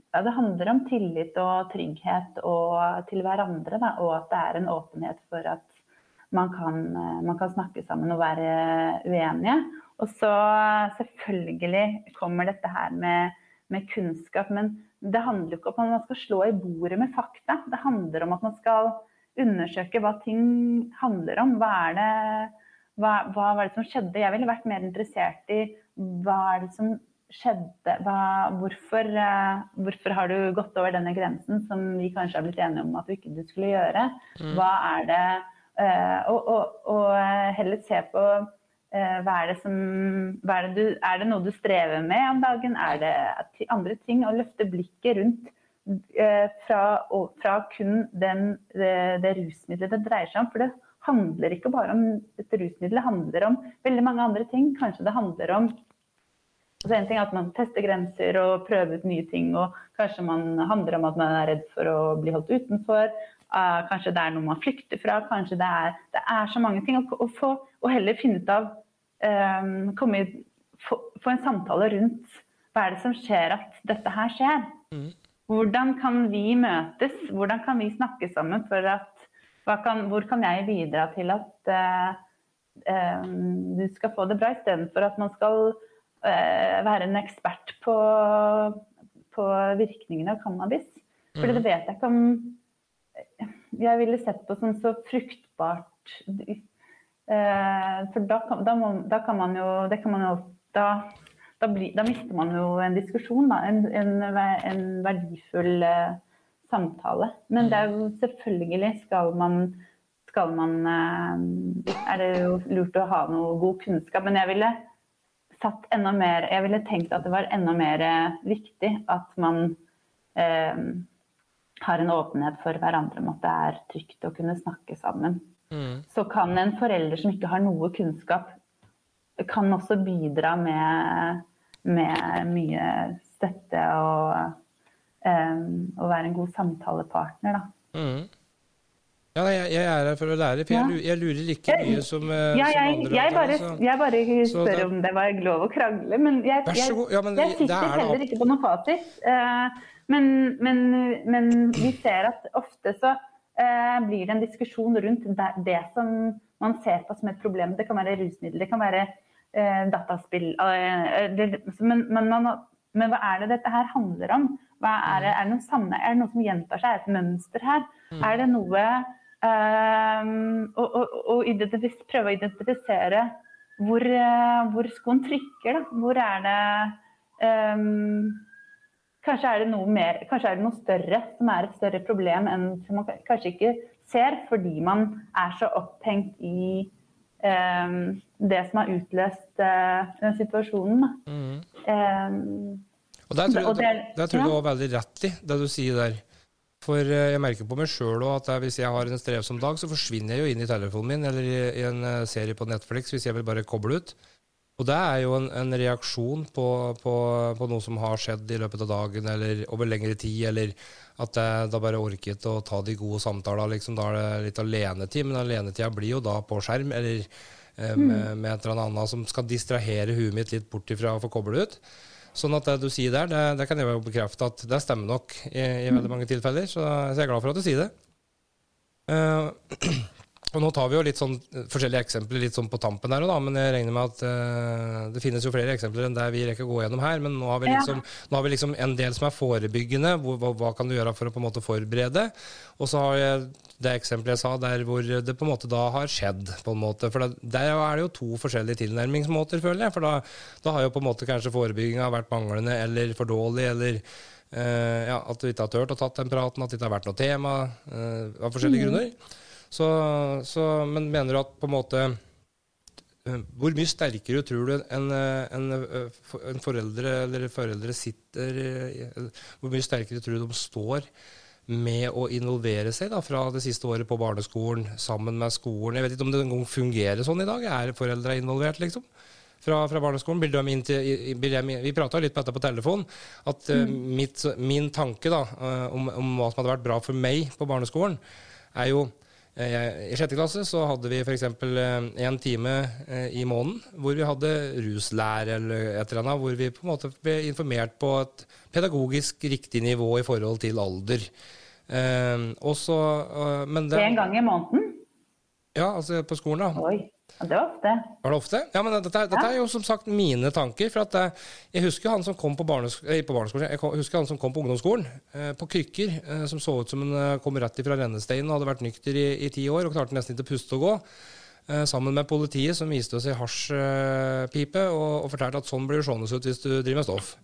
ja, det handler om tillit og trygghet og til hverandre, da, og at det er en åpenhet for at man kan, eh, man kan, snakke sammen og være uenige. Og så selvfølgelig kommer dette her med, med, kunnskap. Men det handler jo ikke om at man skal slå i bordet med fakta. Det handler om at man skal undersøke hva ting handler om. Hva er det, hva, hva var det som skjedde? Jeg ville vært mer interessert i hva er det som skjedde? Hva, hvorfor, uh, hvorfor, har du gått over denne grensen som vi kanskje har blitt enige om at du ikke skulle gjøre? Mm. Hva er det og, og, og, heller se på uh, hva er det som er det, du, er det noe du strever med om dagen? Er det andre ting? Å løfte blikket rundt fra, fra, kun den, det, det rusmiddelet det dreier seg om. For det handler ikke bare om et rusmiddel, det handler om veldig mange andre ting. Kanskje det handler om altså En ting er at man tester grenser og prøver ut nye ting, og kanskje man handler om at man er redd for å bli holdt utenfor. Uh, kanskje det er noe man flykter fra. Kanskje det er, det er så mange ting. Å, få, og heller finne ut av um, komme i, få, få, en samtale rundt hva er det som skjer at dette her skjer. Mm. Hvordan kan vi møtes? Hvordan kan vi snakke sammen for at kan, hvor kan jeg bidra til at uh, um, du skal få det bra, istedenfor at man skal uh, være en ekspert på, på virkningene av cannabis. For det mm. vet jeg ikke om jeg ville sett på som så fruktbart. Uh, for da kan, da, må, da kan, man jo Det kan man jo da, bli, da mister man jo en diskusjon, da. En, en, en verdifull uh, samtale. Men det er jo selvfølgelig skal man, skal man eh, Er det jo lurt å ha noe god kunnskap. Men jeg ville satt enda mer Jeg ville tenkt at det var enda mer eh, viktig at man eh, har en åpenhet for hverandre om at det er trygt å kunne snakke sammen. Mm. Så kan en forelder som ikke har noe kunnskap, kan også bidra med, med mye støtte og um, og, være en god samtalepartner, da. Mm. Ja, jeg, jeg, er her for å lære, for jeg, jeg lurer like mye som, uh, ja, jeg, som andre. Jeg bare, jeg bare spør det, om det var lov å krangle, men jeg, ja, jeg sitter heller ikke på noen fasit. Uh, men, men, men, vi ser at ofte så eh, blir det en diskusjon rundt det, det, som man ser på som et problem. Det kan være rusmiddel, det kan være dataspill. men, man, men hva er det dette her handler om? Er det, er, det samme, er, det noe som gjentar seg? Er det et mønster her? Mm. Er det noe um, å, å, å prøve å identifisere hvor, uh, hvor skoen trykker? Da. Hvor er det um, Kanskje er det mer, kanskje er det noe større som er et større problem enn som man kanskje ikke ser, fordi man er så opphengt i um, det som har utløst uh, den situasjonen. Mm. Um, og Der tror, jeg, der, tror jeg du har veldig rett i det du sier der. For eh, jeg merker på meg sjøl òg at hvis jeg har en strevsom dag, så forsvinner jeg jo inn i telefonen min eller i, i en eh, serie på Netflix hvis jeg vil bare koble ut. Og det er jo en, en reaksjon på, på, på, noe som har skjedd i løpet av dagen eller over lengre tid, eller at jeg da bare orket å ta de gode samtalene. Liksom, da er det litt alenetid, men alenetida blir jo da på skjerm eller eh, mm. med, med, et eller annet som skal distrahere huet mitt litt bort ifra å få koble ut. Sånn at det du sier der, det, det kan jeg jo bekrefte at det stemmer nok i, i veldig mange tilfeller. Så, så, jeg er glad for at du sier det. Uh, og Nå tar vi jo litt sånn forskjellige eksempler litt sånn på tampen her, da, men jeg regner med at uh, det finnes jo flere eksempler enn det vi rekker å gå gjennom her. Men nå har vi liksom, ja. har vi liksom en del som er forebyggende. Hvor, hva, hva, kan du gjøre for å på en måte forberede? Og så har jeg det eksempelet jeg sa, der hvor det på en måte da har skjedd. på en måte. For det, Der er det jo to forskjellige tilnærmingsmåter, føler jeg. For da, da har jo på en måte kanskje forebygginga vært manglende eller for dårlig, eller uh, ja, at du ikke har turt å tatt den praten, at det ikke har vært noe tema uh, av forskjellige mm. grunner. Så, så, men mener du at på en måte uh, hvor mye sterkere tror du en, en, en foreldre eller foreldre sitter Hvor mye sterkere tror du de står med å involvere seg da, fra det siste året på barneskolen sammen med skolen. Jeg vet ikke om det engang fungerer sånn i dag. Er foreldre involvert, liksom? Fra, fra barneskolen. Til, vi prata litt på dette på telefon. At mm. mitt, min tanke da, om, om, hva som hadde vært bra for meg på barneskolen, er jo I sjette klasse så hadde vi f.eks. en time i måneden hvor vi hadde ruslære eller et eller annet, hvor vi på en måte ble informert på et pedagogisk riktig nivå i forhold til alder. Også, men det, en gang i måneden? Ja, altså på skolen, da. Oi. Det var ofte. Var det ofte? Ja, men dette, dette ja. er jo som sagt mine tanker. For at jeg, eh, husker han som kom på, barnesk eh, på barneskolen, jeg husker han som kom på ungdomsskolen, eh, på krykker, som så ut som han kom rett fra rennesteinen og hadde vært nykter i, i ti år og klarte nesten ikke å puste og gå. sammen med politiet, som viste oss ei hasjpipe og, og fortalte at sånn blir det seende ut hvis du driver med stoff.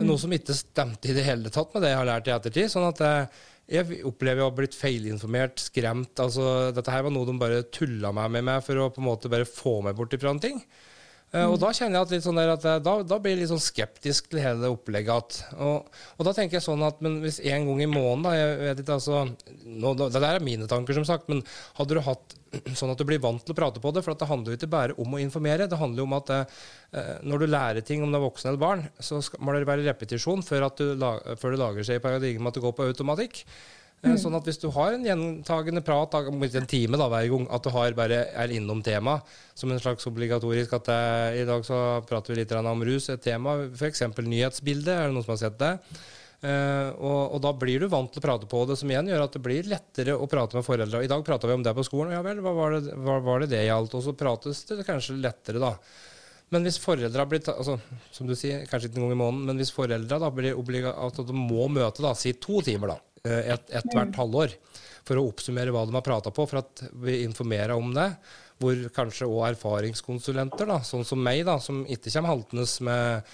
Noe som ikke stemte i det hele tatt med det jeg har lært i ettertid. sånn at eh, jeg opplever å ha blitt feilinformert, skremt. altså Dette her var noe de bare tulla med meg for å på en måte bare få meg bort ifra en ting. Uh, og da kjenner jeg at, sånn at eh, da, da, blir jeg litt sånn skeptisk til hele opplegget. Og, og, da tenker jeg sånn at men hvis en gang i måneden da, jeg vet ikke, altså, nå, Det der er mine tanker, som sagt, men hadde du hatt sånn at du blir vant til å prate på det. For det handler jo ikke bare om å informere. Det handler jo om at eh, når du lærer ting om det er voksen eller barn, så skal, må det være repetisjon før, du, før det lager seg i paradigmet at det går på automatikk. Mm. Sånn at hvis du har en gjentagende prat en time da, hver gang, at du har bare er innom tema som en slags obligatorisk at det, I dag så prater vi litt om rus, et tema, f.eks. nyhetsbildet. Er det noen som har sett det? Uh, og, og, da blir du vant til å prate på det, som igjen gjør at det blir lettere å prate med foreldre. I dag prata vi om det på skolen, ja vel, hva var det hva var det, det gjaldt? Og så prates det kanskje lettere, da. Men hvis foreldra blir altså, som du sier, kanskje ikke en gang i måneden, men hvis foreldra da blir obliga, at de må møte da, si to timer, da, Eh, et, et hvert halvår for å oppsummere hva de har prata på, for at vi informerer om det. Hvor kanskje òg erfaringskonsulenter, da, sånn som meg, da, som ikke kommer haltende med,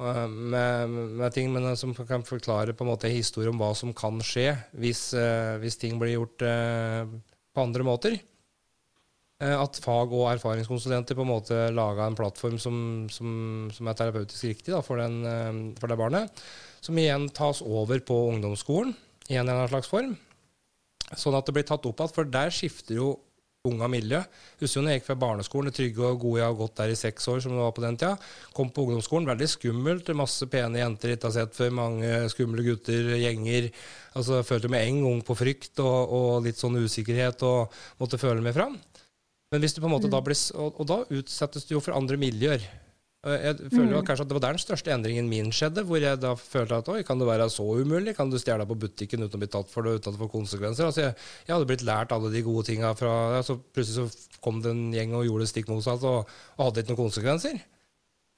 eh, med, med, ting, men som kan forklare på en måte historie om hva som kan skje hvis, eh, hvis ting blir gjort på andre måter. At fag- og erfaringskonsulenter på en måte laga en plattform som, som, som er terapeutisk riktig da, for, den, for det barnet. Som igjen tas over på ungdomsskolen i en eller annen slags form. Sånn at det blir tatt opp igjen, for der skifter jo unga miljø. Husker jo når jeg gikk fra barneskolen, det trygge og gode, jeg har gått der i seks år, som det var på den tida. Kom på ungdomsskolen, veldig skummelt. Masse pene jenter ikke har sett før. Mange skumle gutter, gjenger. Altså, jeg følte med en gang på frykt og, og, litt sånn usikkerhet og måtte føle meg fram. Men hvis du på en måte mm. da blir, og, og da utsettes du jo for andre miljøer. Jeg føler mm. kanskje at Det var der den største endringen min skjedde. Hvor jeg da følte at oi, kan det være så umulig? Kan du stjele på butikken uten å bli tatt for det, uten å få konsekvenser? Altså jeg, jeg, hadde blitt lært alle de gode tinga fra altså, Så plutselig så kom det en gjeng og gjorde det stikk motsatt og, og, hadde ikke noen konsekvenser.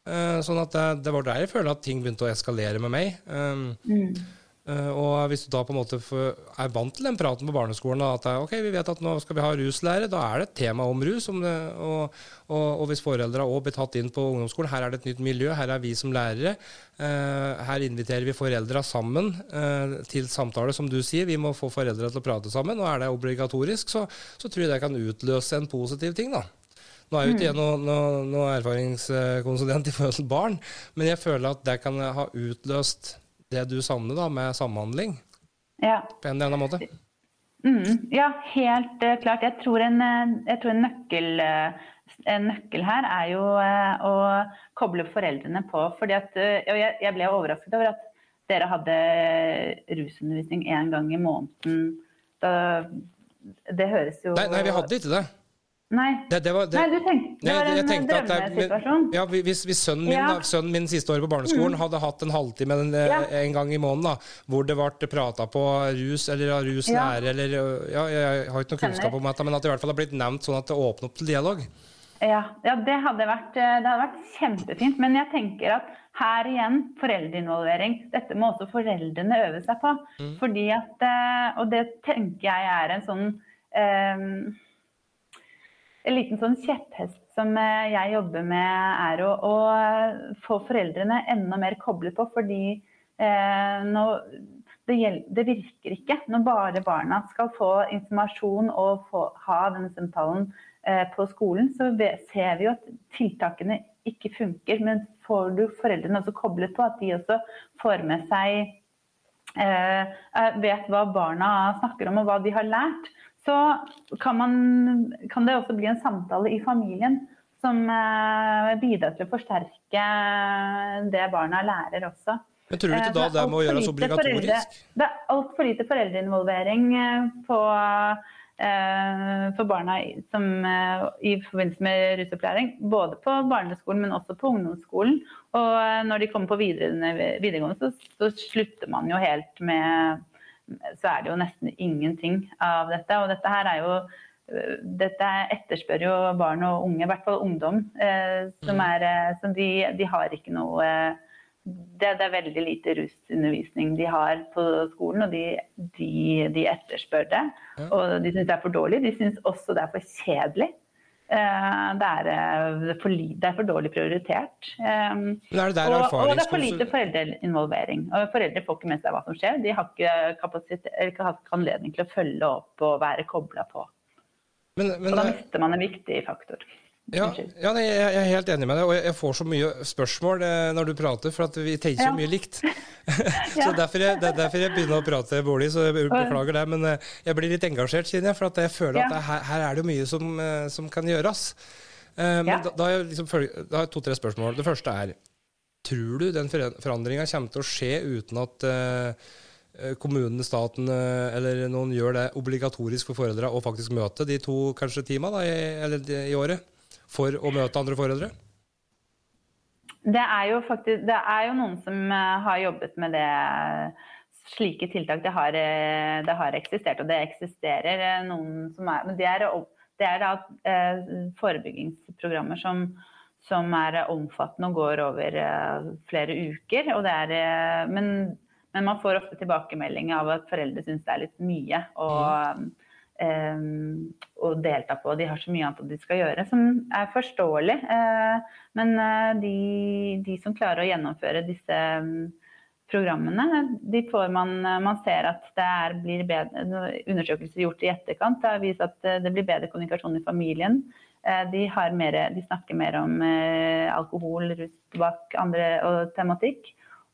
Uh, sånn at det, det, var der jeg føler at ting begynte å eskalere med meg. Um, mm. Uh, og hvis du da på en måte er vant til den praten på barneskolen, at ok, vi vet at nå skal vi ha ruslære, da er det et tema om rus. Om det, og, og, og, hvis foreldre òg blir tatt inn på ungdomsskolen, her er det et nytt miljø, her er vi som lærere. Uh, her inviterer vi foreldra sammen uh, til samtale, som du sier. Vi må få foreldra til å prate sammen. Og er det obligatorisk, så, så, tror jeg det kan utløse en positiv ting, da. Nå er jo ikke jeg noen noe, noe erfaringskonsulent i forhold til barn, men jeg føler at det kan ha utløst det du savner da, med samhandling? Ja. På en eller annen måte? Mm, ja, helt uh, klart. Jeg tror en, eh, jeg tror en, nøkkel, uh, en, nøkkel, her er jo å koble foreldrene på. fordi at, og jeg, jeg, ble overrasket over at dere hadde rusundervisning én gang i måneden. Da, det høres jo Nei, nei vi hadde ikke det. Nei. Det, det var, det, Nei, du tenkte, det var en drømmesituasjon. Ja, hvis, hvis sønnen, min, ja. da, sønnen min siste året på barneskolen mm. hadde hatt en halvtime en, ja. en gang i måneden da, hvor det ble prata på rus eller ruslære ja. eller ja, Jeg har ikke noe kunnskap om dette, men at det i hvert fall har blitt nevnt sånn at det åpner opp til dialog. Ja, ja det, hadde vært, det hadde vært kjempefint. Men jeg tenker at her igjen, foreldreinvolvering. Dette må også foreldrene øve seg på. Mm. Fordi at, eh, Og det tenker jeg er en sånn um, en liten sånn kjepphest som eh, jeg jobber med, er å, å få foreldrene enda mer koblet på. Fordi eh, nå, det, det, virker ikke når bare barna skal få informasjon og få, ha denne samtalen eh, på skolen. Så ser vi jo at tiltakene ikke funker. Men får du foreldrene også koblet på, at de også får med seg eh, Vet hva barna snakker om og hva de har lært så kan, man, kan, det også bli en samtale i familien som eh, bidrar til å forsterke det barna lærer også. Men tror du ikke da det må gjøres obligatorisk? Foreldre, det er altfor lite foreldreinvolvering eh, på, for barna som, i forbindelse med rusopplæring. Både på barneskolen, men også på ungdomsskolen. Og når de kommer på videregående, så, så slutter man jo helt med så er det jo nesten ingenting av dette. Og dette her er jo dette etterspør jo barn og unge, i hvert fall ungdom, eh, som, mm. er, eh, som de, de, har ikke noe det, det, er veldig lite rusundervisning de har på skolen, og de, de, de etterspør det. Og de syns det er for dårlig. De syns også det er for kjedelig. Det er, for, det er, for, dårlig prioritert. Er det og, og det er for lite foreldreinvolvering. Og foreldre får ikke med seg hva som skjer. De har ikke, ikke anledning til å følge opp og være kobla på. Men, men, og da mister man en viktig faktor. Ja, ja jeg er helt enig med deg, og jeg får så mye spørsmål eh, når du prater, for at vi tenker så mye likt. så derfor jeg, derfor jeg, begynner å prate bolig, så jeg beklager det. Men eh, jeg blir litt engasjert, siden jeg, for jeg føler at her, her, er det mye som, eh, som kan gjøres. Men da, da, har jeg liksom, da har jeg to-tre spørsmål. Det første er Tror du den forandringa kommer til å skje uten at kommunene, staten eller noen gjør det obligatorisk for foreldre å faktisk møte de to kanskje timene i, i året? For å møte andre foreldre? Det er jo faktisk Det er jo noen som eh, har jobbet med det. Slike tiltak. Det har, eh, det har eksistert, og det eksisterer eh, noen som er Men det er, det er da forebyggingsprogrammer som, som er omfattende og går over flere uker. Og det er, men, men man får ofte tilbakemelding av at foreldre syns det er litt mye. og mm å eh, delta på. De har så mye annet de skal gjøre, som er forståelig. Eh, men eh, de, de som klarer å gjennomføre disse mm, programmene, de får man Man ser at det er, blir bedre Undersøkelser gjort i etterkant har vist at det blir bedre kommunikasjon i familien. De, mer, de snakker mer om alkohol, rus, tobakk og tematikk.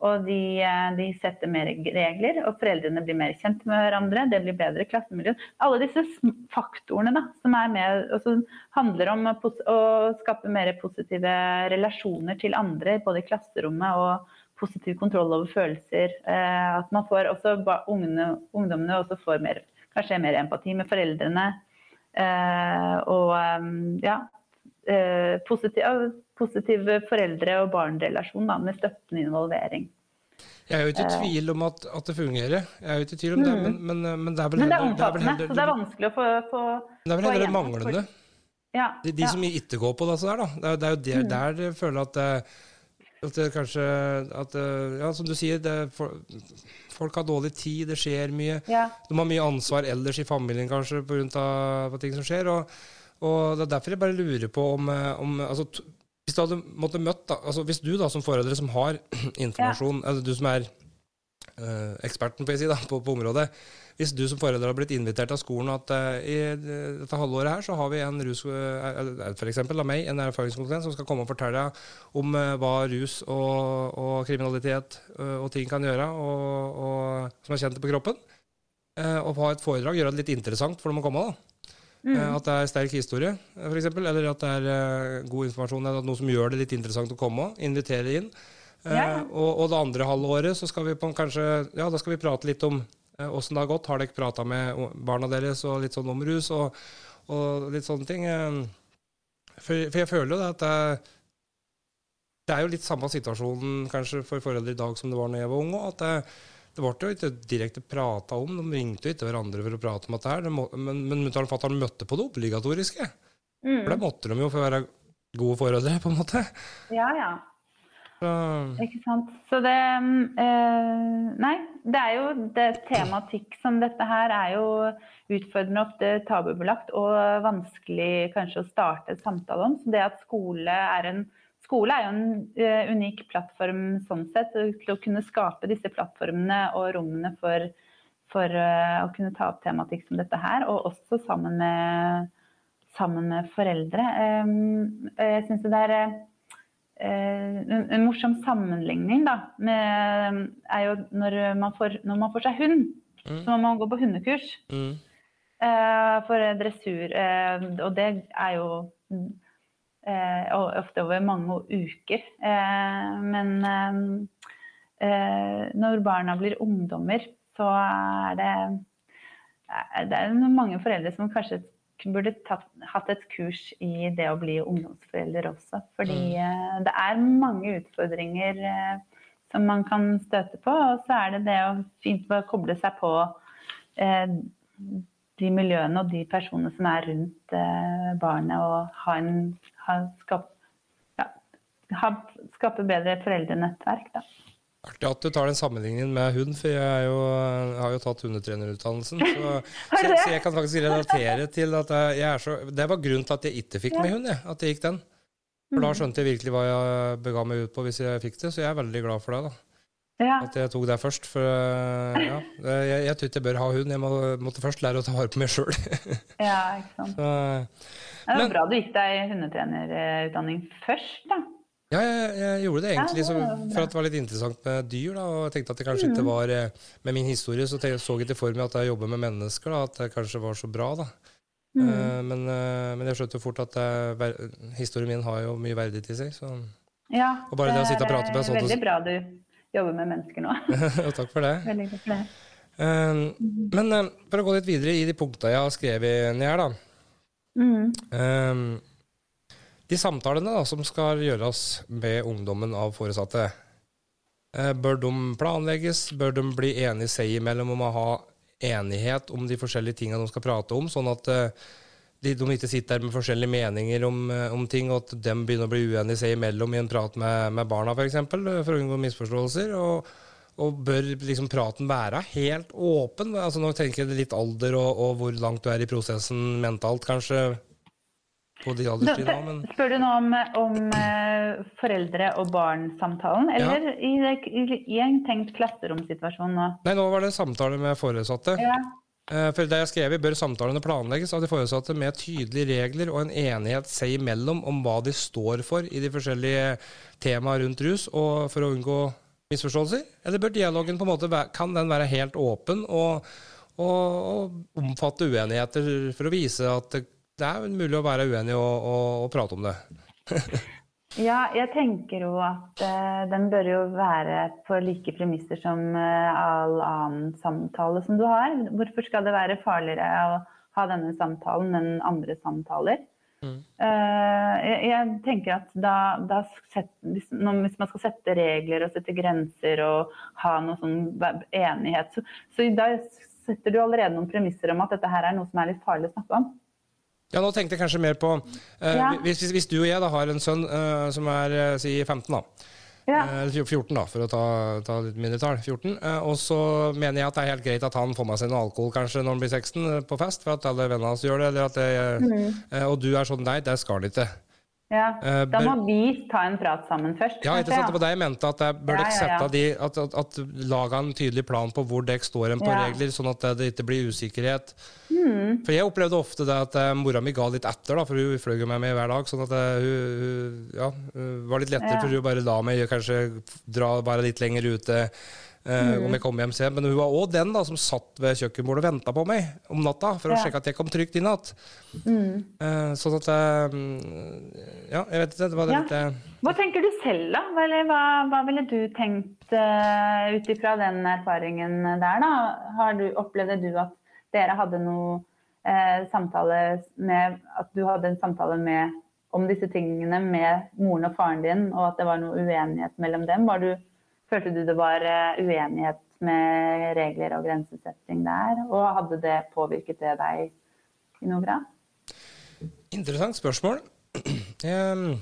Og de, eh, de, setter mer regler, og foreldrene blir mer kjent med hverandre. Det blir bedre klassemiljø. Alle disse faktorene da, som er med, og som handler om å skape mer positive relasjoner til andre, både i klasserommet og positiv kontroll over følelser. Eh, at man får også ungene, ungdommene også får mer, kanskje mer empati med foreldrene. Eh, og ja, positiv, positiv foreldre- og barnerelasjon med støttende involvering. Jeg er jo ikke i eh. tvil om at, at, det fungerer, jeg er jo ikke i tvil om det, mm. men, men, men det er vel Men det er omfattende, så det er vanskelig å få, få Det er vel heller det manglende. Ja, de, de ja. som ikke går på det, der, da. Det er, det er jo der, mm. der jeg føler at, at det kanskje at, Ja, som du sier, det, for, folk har dårlig tid, det skjer mye. Ja. De har mye ansvar ellers i familien kanskje pga. ting som skjer. og og det er derfor jeg bare lurer på om, om altså, hvis du hadde måttet møtt da, altså Hvis du da som foreldre som har informasjon, ja. eller du som er eh, eksperten på, si, da, på, på, området Hvis du som forelder har blitt invitert av skolen at eh, i dette halvåret her så har vi en rus, eh, for eksempel av meg, en erfaringskonsulent som skal komme og fortelle om hva rus og, og kriminalitet og ting kan gjøre, og, og, som er kjent på kroppen, og ha et foredrag, gjøre det litt interessant for dem å komme. da. Mm. Eh, at det er sterk historie, f.eks. Eller at det er uh, god informasjon. Eller noe som gjør det litt interessant å komme og invitere inn. Uh, ja. og, og, det andre halvåret så skal vi på, kanskje, ja, da skal vi prate litt om åssen det har gått. Har dere prata med barna deres og litt sånn om rus og, og litt sånne ting? For, for, jeg føler jo det at det, det er jo litt samme situasjonen kanskje for foreldre i dag som det var da jeg var ung. At det, det ble jo ikke direkte prata om, de ringte jo ikke hverandre for å prate om dette. her, Men, men fatter'n møtte på det obligatoriske. Mm. For det måtte de jo for å være gode foreldre, på en måte. Ja, ja. Så. Ikke sant. Så det øh, Nei, det er jo det tematikk som dette her er jo utfordrende ofte tabubelagt og vanskelig kanskje å starte samtale om. Så det at skole er en skole er jo en uh, unik plattform sånn sett, til å kunne skape disse plattformene og rommene for, for uh, å kunne ta opp tematikk som dette her, og også sammen med, sammen med foreldre. Um, jeg syns det er en, en, morsom sammenligning da, med, er jo når man, får, når man får seg hund, mm. så må man gå på hundekurs. Mm. for dressur, og det er jo Eh, ofte over mange uker. Eh, men eh, når barna blir ungdommer, så er det, det er mange foreldre som kanskje burde tatt, hatt et kurs i det å bli ungdomsforelder også. Fordi mm. det er mange utfordringer som man kan støte på. Og så er det det å fint å koble seg på de miljøene og de personene som er rundt barnet, og ha en, ha, skapt, ja, skape bedre foreldrenettverk. Da. Artig at du tar den sammenligningen med hund, for jeg, jo, jeg har jo tatt hundetrenerutdannelsen. Så, så, så, jeg kan faktisk relatere til at jeg, jeg er så Det var grunnen til at jeg ikke fikk med hund, jeg, at jeg gikk den. For da mm. skjønte jeg virkelig hva jeg bega meg ut på hvis jeg fikk det, så jeg er veldig glad for det. da. Ja. At jeg tok det først. For ja, jeg, jeg tror ikke jeg bør ha hund. Jeg må, måtte først lære å ta vare på meg sjøl. ja, ikke sant. Så, det var bra du gikk deg hundetrenerutdanning først, da. Ja, jeg, jeg, gjorde det egentlig så, for at det var litt interessant med dyr. Da, og jeg tenkte at det kanskje mm. ikke var eh, Med min historie så så jeg ikke for meg at jeg jobber med mennesker, da, at det kanskje var så bra. da. Mm. Uh, men, uh, men, jeg skjønte jo fort at jeg, historien min har jo mye verdighet i seg. Så. Ja, og bare det, å sitte og prate med sånn Veldig bra du jobber med mennesker nå. takk for det. Veldig takk for det. Uh, men for å gå litt videre i de punktene jeg har skrevet ned her, da. Mm. De samtalene da, som skal gjøres med ungdommen av foresatte, bør de planlegges? Bør de bli enige seg imellom om å ha enighet om de forskjellige tingene de skal prate om, sånn at de, de ikke sitter der med forskjellige meninger om, eh, om, ting, og at de begynner å bli uenige seg imellom i en prat med, med barna, f.eks., for, eksempel, for å unngå misforståelser? og og bør liksom praten være helt åpen? Altså Nå tenker jeg litt alder og, og, hvor langt du er i prosessen mentalt, kanskje på de alderstida. Men... Spør du nå om, om uh, foreldre- og barn-samtalen, eller ja. i, i, i, en tenkt klasseromsituasjon nå? Nei, nå var det samtale med foresatte. Ja. Uh, for det jeg skrev i, bør samtalene planlegges av de foresatte med tydelige regler og en enighet seg imellom om hva de står for i de forskjellige temaene rundt rus, og for å unngå misforståelser? Eller bør dialogen på en måte kan den være helt åpen og, og, og omfatte uenigheter for å vise at det er mulig å være uenig og, og prate om det. ja, jeg tenker jo at uh, den bør jo være på like premisser som uh, all annen samtale som du har. Hvorfor skal det være farligere å ha denne samtalen enn andre samtaler? Mm. Uh, jeg, jeg, tenker at da, da set, hvis, når, hvis, man skal sette regler og sette grenser og ha noe sånn enighet, så, så da setter du allerede noen premisser om at dette her er noe som er litt farlig å snakke om. Ja, nå tenkte jeg kanskje mer på uh, ja. hvis, hvis, hvis, du og jeg da har en sønn uh, som er uh, si 15, da. Ja. 14, da, for å ta, ta litt mindre tall. 14. og så mener jeg at det er helt greit at han får med seg noe alkohol kanskje når han blir 16 på fest, for at alle vennene hans gjør det. Eller at det mm. og du er sånn nei, det skal han ikke. Ja, uh, Da må vi ta en prat sammen først. Ja, ikke sant? det var det jeg mente. At jeg bør ja, ja, ja. De, at, at, at laga en tydelig plan på hvor dere står hen på regler, sånn at det ikke blir usikkerhet. Mm. For jeg opplevde ofte det at uh, mora mi ga litt etter, da, for hun fløy med meg hver dag. Sånn at det hun, ja, var litt lettere, for hun bare la meg kanskje dra bare litt lenger ute. Mm. om jeg kom hjem sent. Men hun var òg den da, som satt ved kjøkkenbordet og venta på meg om natta for å sjekke at jeg kom trygt inn igjen. Mm. Uh, sånn at uh, Ja, jeg vet ikke. Det var det ja. litt uh, Hva tenker du selv, da? Eller hva, hva ville du tenkt uh, ut ifra den erfaringen der, da? Har du, opplevde du at dere hadde noe samtale med At du hadde en samtale med om disse tingene med moren og faren din, og at det var noe uenighet mellom dem? Var du Følte du det var eh, uenighet med regler og grensesetting der? Og hadde det påvirket det deg i noe grad? Interessant spørsmål. Jeg,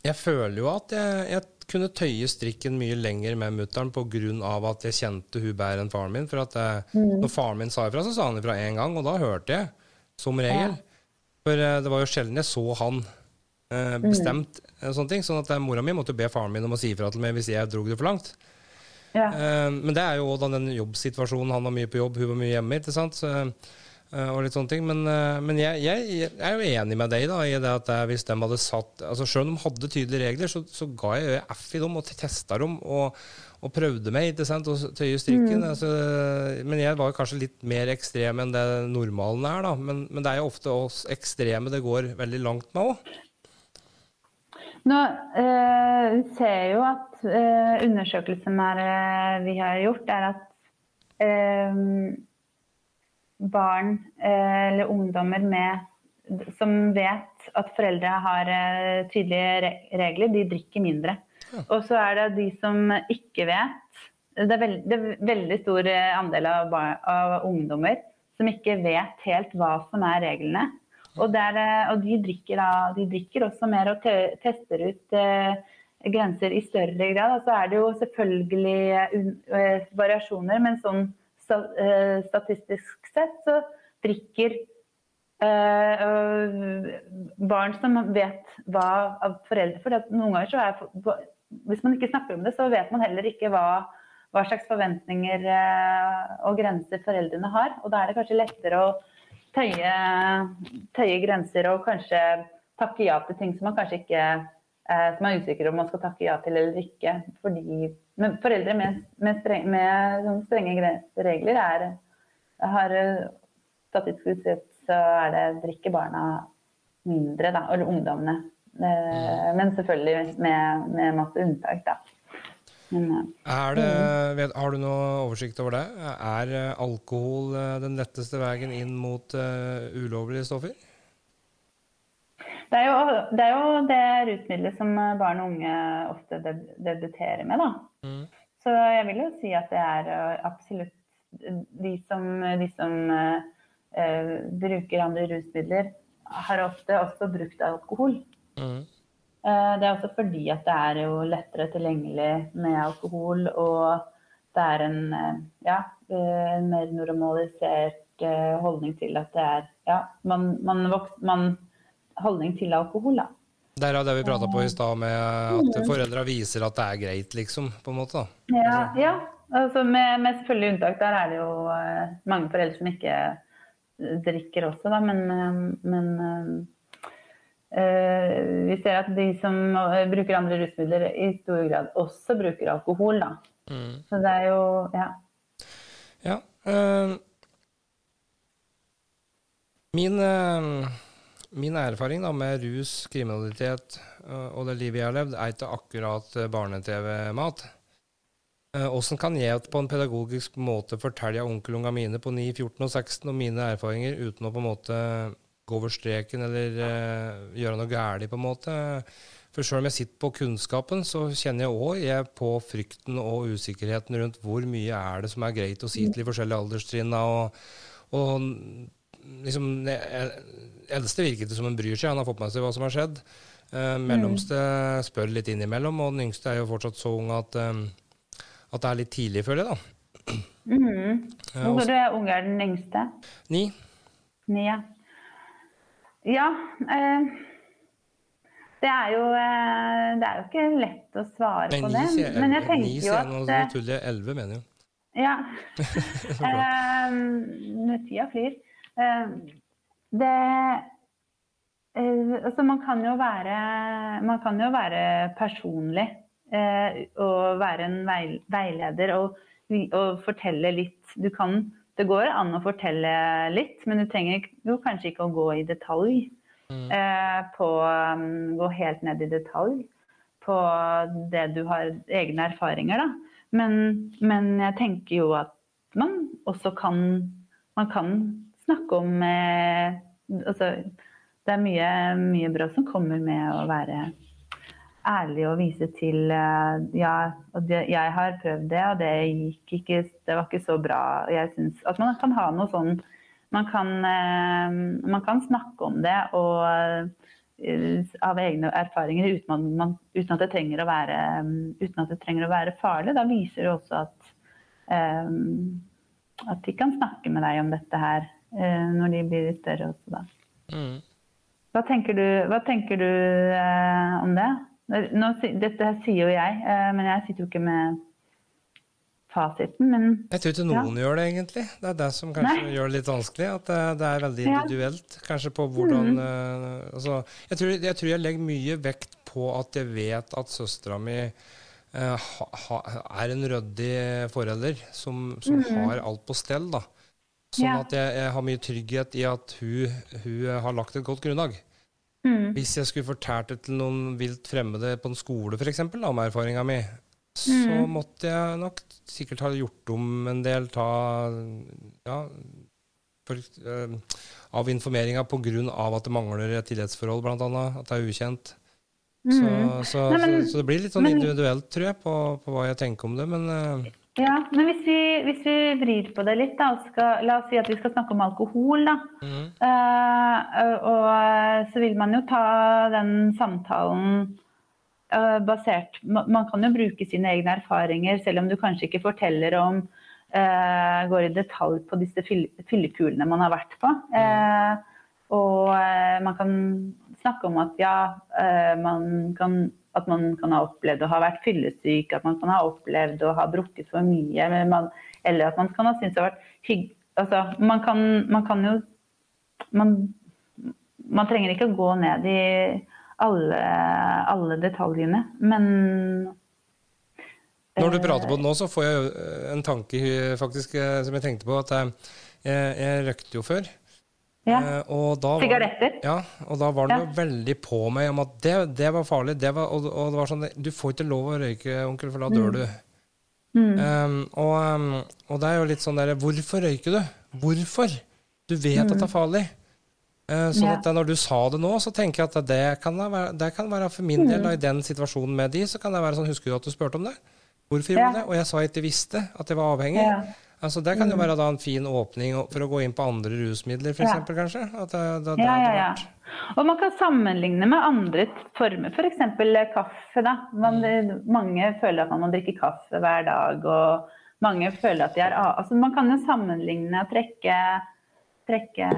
jeg føler jo at jeg, jeg, kunne tøye strikken mye lenger med mutter'n pga. at jeg kjente hun bedre enn faren min. For at jeg, eh, mm. Når faren min sa ifra, så sa han ifra én gang, og da hørte jeg, som regel. Ja. For eh, det var jo sjelden jeg så han eh, mm. bestemt. Mm. Sånne ting, sånn at eh, Mora mi måtte be faren min om å si ifra til meg hvis jeg dro det for langt. Ja. Eh, men det er jo òg den jobbsituasjonen. Han var mye på jobb, hun var mye hjemme. ikke sant? Så, eh, og litt sånne ting. Men, men jeg, jeg, jeg, er jo enig med deg da, i det at hvis de hadde satt altså Selv om de hadde tydelige regler, så, så ga jeg F i dem og testa dem. og og prøvde meg ikke sant, og tøye strikken. Mm. Altså, men jeg var kanskje litt mer ekstrem enn det normalen er. da. Men, men det er jo ofte oss ekstreme det går veldig langt med òg. Nå eh, ser jo at eh, undersøkelsen er, vi har gjort, er at eh, barn eh, eller ungdommer med, som vet at foreldre har eh, tydelige regler, de drikker mindre. Ja. Og så er det de som ikke vet. Det er, veld, det er veldig stor eh, andel av, bar, av ungdommer som ikke vet helt hva som er reglene. Og, der, og de, drikker da, de, drikker også mer og tester ut eh, grenser i større grad. Så er det jo selvfølgelig uh, variasjoner, men sånn uh, statistisk sett så drikker barn som vet hva av foreldre For noen ganger så er Hvis man ikke snakker om det, så vet man heller ikke hva hva slags forventninger og grenser foreldrene har. Og da er det kanskje lettere å tøye, tøye grenser og kanskje takke ja til ting som man kanskje ikke eh, som er usikker om man skal takke ja til eller ikke. Fordi foreldre med, med, streng, med strenge regler er, har statistisk sett så er det drikker barna mindre, da, eller ungdommene. Eh, men selvfølgelig med, med masse unntak, da. Men, det, mm. vet, har du noe oversikt over det? Er alkohol eh, den letteste veien inn mot uh, ulovlige stoffer? Det er, jo, det er, jo, det rusmiddelet som barn og unge ofte debuterer med. Da. Mm. Så jeg vil jo si at det er eh, absolutt de som, de som uh, bruker andre rusmidler, har ofte også brukt alkohol. Mm. Eh, det er også fordi at det er jo lettere tilgjengelig med alkohol, og det er en, eh, ja, eh, en mer normalisert holdning til at det er ja, man, man, man holdning til alkohol, da. Derav det vi prata på i stad, med at foreldra viser at det er greit, liksom, på en måte? da. Ja, ja. Altså, med, med, selvfølgelig unntak. Der er det jo mange foreldre som ikke drikker også, da, men, men vi ser at de som eh, bruker andre rusmidler, i stor grad også bruker alkohol. Mm. Så det er jo Ja. ja øh, min, øh, min, erfaring da, med rus, kriminalitet øh, og det livet jeg har levd, er ikke akkurat barne-TV-mat. Åssen kan jeg på en pedagogisk måte fortelle onkelungene mine på 9, 14 og 16 om mine erfaringer uten å på en måte gå over streken eller uh, gjøre noe galt, på en måte. For selv om jeg sitter på kunnskapen, så kjenner jeg òg på frykten og usikkerheten rundt hvor mye er det som er greit å si til de forskjellige alderstrinna. Og, og liksom, Eldste virker ikke som han bryr seg, han har fått med seg hva som har skjedd. Uh, mellomste spør litt innimellom, og den yngste er jo fortsatt så ung at, um, at det er litt tidlig, føler jeg. da. Mm. Hvor uh, ung er den yngste? Ni. Ni, ja. Ja. Eh, det er jo eh, Det er jo ikke lett å svare Nei, på det. Men jeg tenker jo at Nå tuller jeg. Elleve, mener jeg. Ja. eh, tida flyr. Eh, det eh, Altså, man kan jo være Man kan jo være personlig eh, og være en veileder og, og fortelle litt. Du kan det går an å fortelle litt, men du trenger jo kanskje ikke å gå i detalj. Mm. Eh, på, um, gå helt ned i detalj på det du har egne erfaringer, da. Men, men jeg tenker jo at man også kan Man kan snakke om eh, Altså, det er mye, mye bra som kommer med å være ærlig å vise til eh, ja, det, jeg har prøvd det, og det gikk ikke Det var ikke så bra. Jeg synes at man kan ha noe sånn Man kan, eh, man kan snakke om det og eh, av egne erfaringer uten at, man, uten at, det være, uten at det trenger å være farlig. Da viser det også at, at de kan snakke med deg om dette her når de blir større også, da. Mm. Hva tenker du, hva tenker du om det? Nå, dette sier jo jeg, eh, men jeg sitter jo ikke med fasiten. Men, jeg tror ikke noen ja. gjør det, egentlig. Det er det som kanskje Nei. gjør det litt vanskelig. At det, det er veldig individuelt. Kanskje på hvordan mm. uh, altså, jeg, tror, jeg, tror, jeg legger mye vekt på at jeg vet at søstera mi uh, ha, er en ryddig forelder som, som mm. har alt på stell. da. Sånn ja. at jeg, jeg, har mye trygghet i at hun, hun har lagt et godt grunnlag. Mm. Hvis jeg skulle fortalt det til noen vilt fremmede på en skole f.eks. om erfaringa mi, så mm. måtte jeg nok sikkert ha gjort om en del ta, ja, for, uh, av informeringa pga. at det mangler et tillitsforhold, bl.a. At det er ukjent. Mm. Så, så, Nei, men, så, så, det blir litt sånn men, individuelt, tror jeg, på, på, hva jeg tenker om det. Men uh, ja, men hvis vi, hvis vi, vrir på det litt, da, skal, la oss si at vi skal snakke om alkohol. da. Mm. Uh, og så vil man jo ta den samtalen uh, basert Man kan jo bruke sine egne erfaringer, selv om du kanskje ikke forteller om uh, Går i detalj på disse fyllekulene man har vært på. Uh, og man kan snakke om at ja, man kan, at man kan ha opplevd å ha vært fyllesyk, at man kan ha opplevd å ha drukket for mye, man, eller at man kan ha syntes det har vært hyggelig Altså, man kan, man kan jo man, man trenger ikke å gå ned i alle, alle detaljene, men Når du prater på det nå, så får jeg en tanke faktisk som jeg tenkte på. At jeg, jeg røkte jo før. Ja. Sigaretter? Ja, og da var det ja. veldig på meg om at det, det var farlig. Det var, og, og, det var sånn Du får ikke lov å røyke, onkel, for da dør mm. du. Mm. Um, og, um, og, det er jo litt sånn derre Hvorfor røyker du? Hvorfor? Du vet mm. at det er farlig. Uh, sånn ja. når du sa det nå, så tenker jeg at det kan være, det kan være for min del, da, i den situasjonen med de, så kan det være sånn Husker du at du spurte om det? Hvorfor gjorde du det? Og jeg sa jeg ikke visste at jeg var avhengig. Altså, det kan jo mm. være da en fin åpning for å gå inn på andre rusmidler, f.eks. Ja. kanskje? Det, det, det, ja, ja, ja. Og man kan sammenligne med andre former, f.eks. kaffe. da. Man, mm. mange føler at man må drikke kaffe hver dag, og mange føler at de er altså, Man kan jo sammenligne og trekke, trekke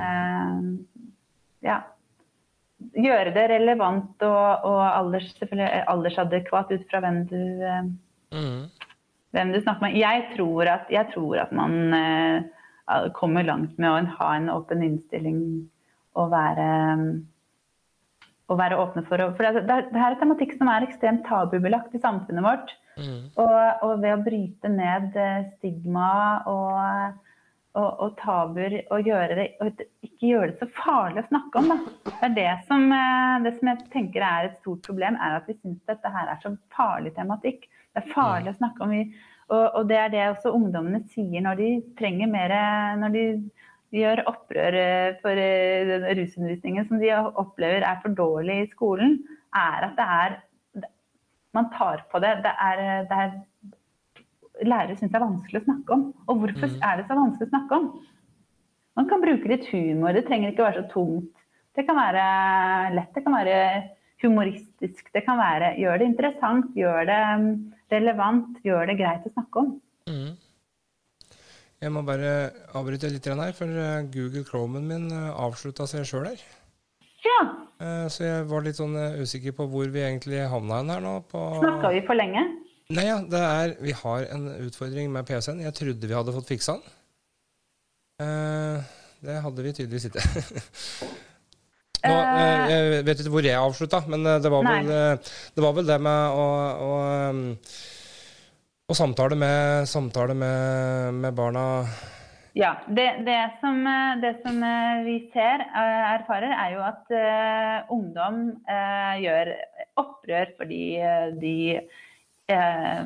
ja, gjøre det relevant og, og alders, aldersadekvat ut fra hvem du, mm. Hvem du snakker med. Jeg tror at, jeg tror at man uh, kommer langt med å ha en åpen innstilling og være, og være åpne for å For det, det, det, her er tematikk som er ekstremt tabubelagt i samfunnet vårt. Mm. Og, og, ved å bryte ned eh, stigma og og, og tabuer og det, og ikke gjøre det så farlig å snakke om. Da. Det er det som, eh, det som jeg tenker er et stort problem, er at vi syns dette her er så farlig tematikk. Det er farlig å snakke om. Og, og, det er det også ungdommene sier når de trenger mer Når de gjør opprør eh, for eh, rusundervisningen som de opplever er for dårlig i skolen, er at det er Man tar på det. Det er, det er lærere syns er vanskelig å snakke om. Og hvorfor mm. er det så vanskelig å snakke om? Man kan bruke litt humor, det trenger ikke være så tungt. Det kan være lett, det kan være humoristisk. Det kan være gjør det interessant, gjør det mm, relevant, gjør det greit å snakke om. Mm. Jeg må bare avbryte litt her, for eh, Google Chromen min eh, avslutta seg sjøl her. Ja. Eh, så jeg var litt sånn usikker på hvor vi egentlig havna hen her nå. Snakka vi for lenge? Nei, ja, det er Vi har en utfordring med PC-en. Jeg trodde vi hadde fått fiksa den. Det hadde vi tydeligvis ikke. Nå, uh, jeg vet ikke hvor jeg avslutta, men det var, vel, det var, vel, det med å, å, å samtale, med, samtale med, med barna ja. Det, det, som, det, som, vi ser, erfarer, er jo at uh, ungdom uh, gjør opprør fordi de uh,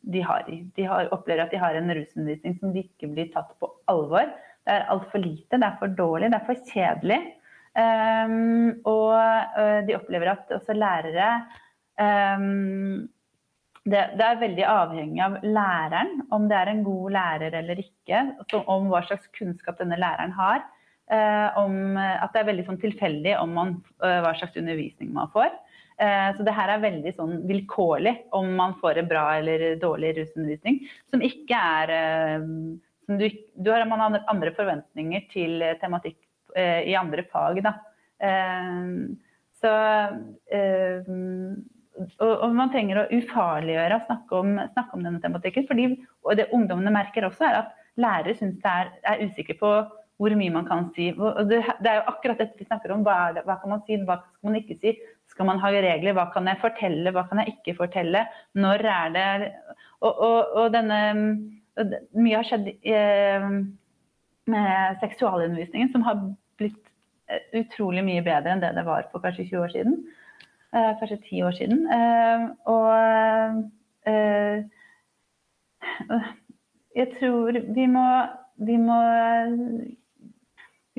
de, har, de har, opplever at de har en rusundervisning som de ikke blir tatt på alvor. Det er altfor lite, det er for dårlig, det er for kjedelig. Um, og uh, de opplever at også lærere um, det, det, er veldig avhengig av læreren, om det er en god lærer eller ikke. om hva slags kunnskap denne læreren har. Uh, om, at det er veldig sånn tilfeldig om man, uh, hva slags undervisning man får. Eh, så det her er veldig sånn vilkårlig om man får en bra eller dårlig rusundervisning. Som ikke er eh, som du, du, har Man har andre forventninger til tematikk eh, i andre fag, da. Så og, og, man trenger å ufarliggjøre og snakke om, snakke om denne tematikken. Fordi, og det ungdommene merker også, er at lærere syns det er, er usikre på hvor mye man kan si. Det, det, er jo akkurat dette vi snakker om. Hva, det, hva, kan man si, hva skal man ikke si? Skal man ha regler? Hva kan jeg fortelle, hva kan jeg ikke fortelle? Når er det Og, og, og denne Mye har skjedd eh, med seksualundervisningen som har blitt eh, utrolig mye bedre enn det det var for kanskje 20 år siden. Eh, kanskje 10 år siden. Og jeg tror vi må, vi må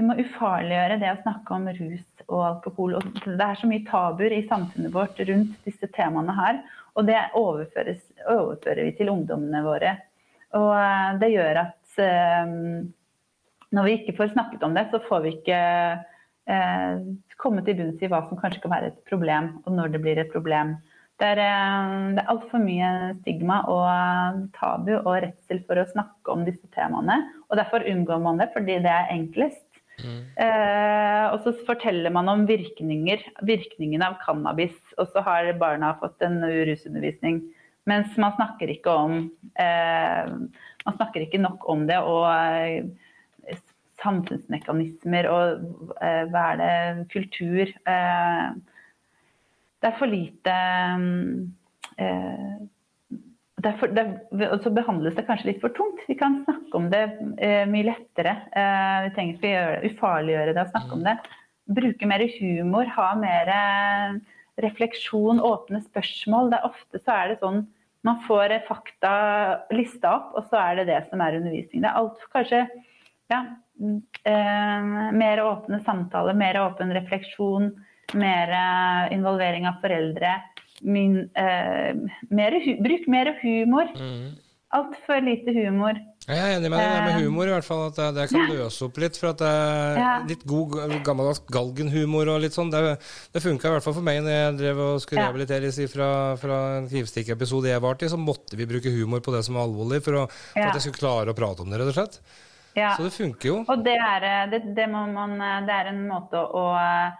vi må ufarliggjøre det å snakke om rus og alkohol. Og det er så mye tabuer i samfunnet vårt rundt disse temaene her. Og det overfører vi til ungdommene våre. Og eh, det gjør at um, når vi ikke får snakket om det, så får vi ikke eh, komme til bunns i hva som kanskje kan være et problem, og når det blir et problem. Det er, eh, det er altfor mye stigma og tabu og redsel for å snakke om disse temaene. Og derfor unngår man det, fordi det er enklest. Mm. Eh, og så forteller man om virkninger, virkningen av cannabis, og så har barna fått en rusundervisning. Mens man snakker ikke om eh, Man snakker ikke nok om det. og eh, samfunnsmekanismer og eh, hva er det kultur eh, det er for lite eh, Og så behandles det kanskje litt for tungt. Vi kan snakke om det eh, mye lettere. Eh, vi trenger ikke gjøre, ufarliggjøre det å snakke om det. Bruke mer humor, ha mer eh, refleksjon, åpne spørsmål. Det er ofte så er det sånn man får fakta lista opp, og så er det det som er undervisning. Det er alt kanskje ja, mer åpne samtaler, mer åpen refleksjon mer eh, involvering av foreldre. Min, eh, mer, bruk mer humor. Mm. Altfor lite humor. Jeg er enig med deg med eh, humor, i hvert fall. At det, kan løse opp litt. For at det er litt god gammeldags galgenhumor og litt sånn. Det, det funka i hvert fall for meg når jeg drev og skulle rehabiliteres fra, fra en knivstikkepisode jeg var til. Så måtte vi bruke humor på det som var alvorlig, for, å, for at jeg skulle klare å prate om det, rett og slett. Så det funker jo. Og det er, eh, det, det, man, det er en måte å eh,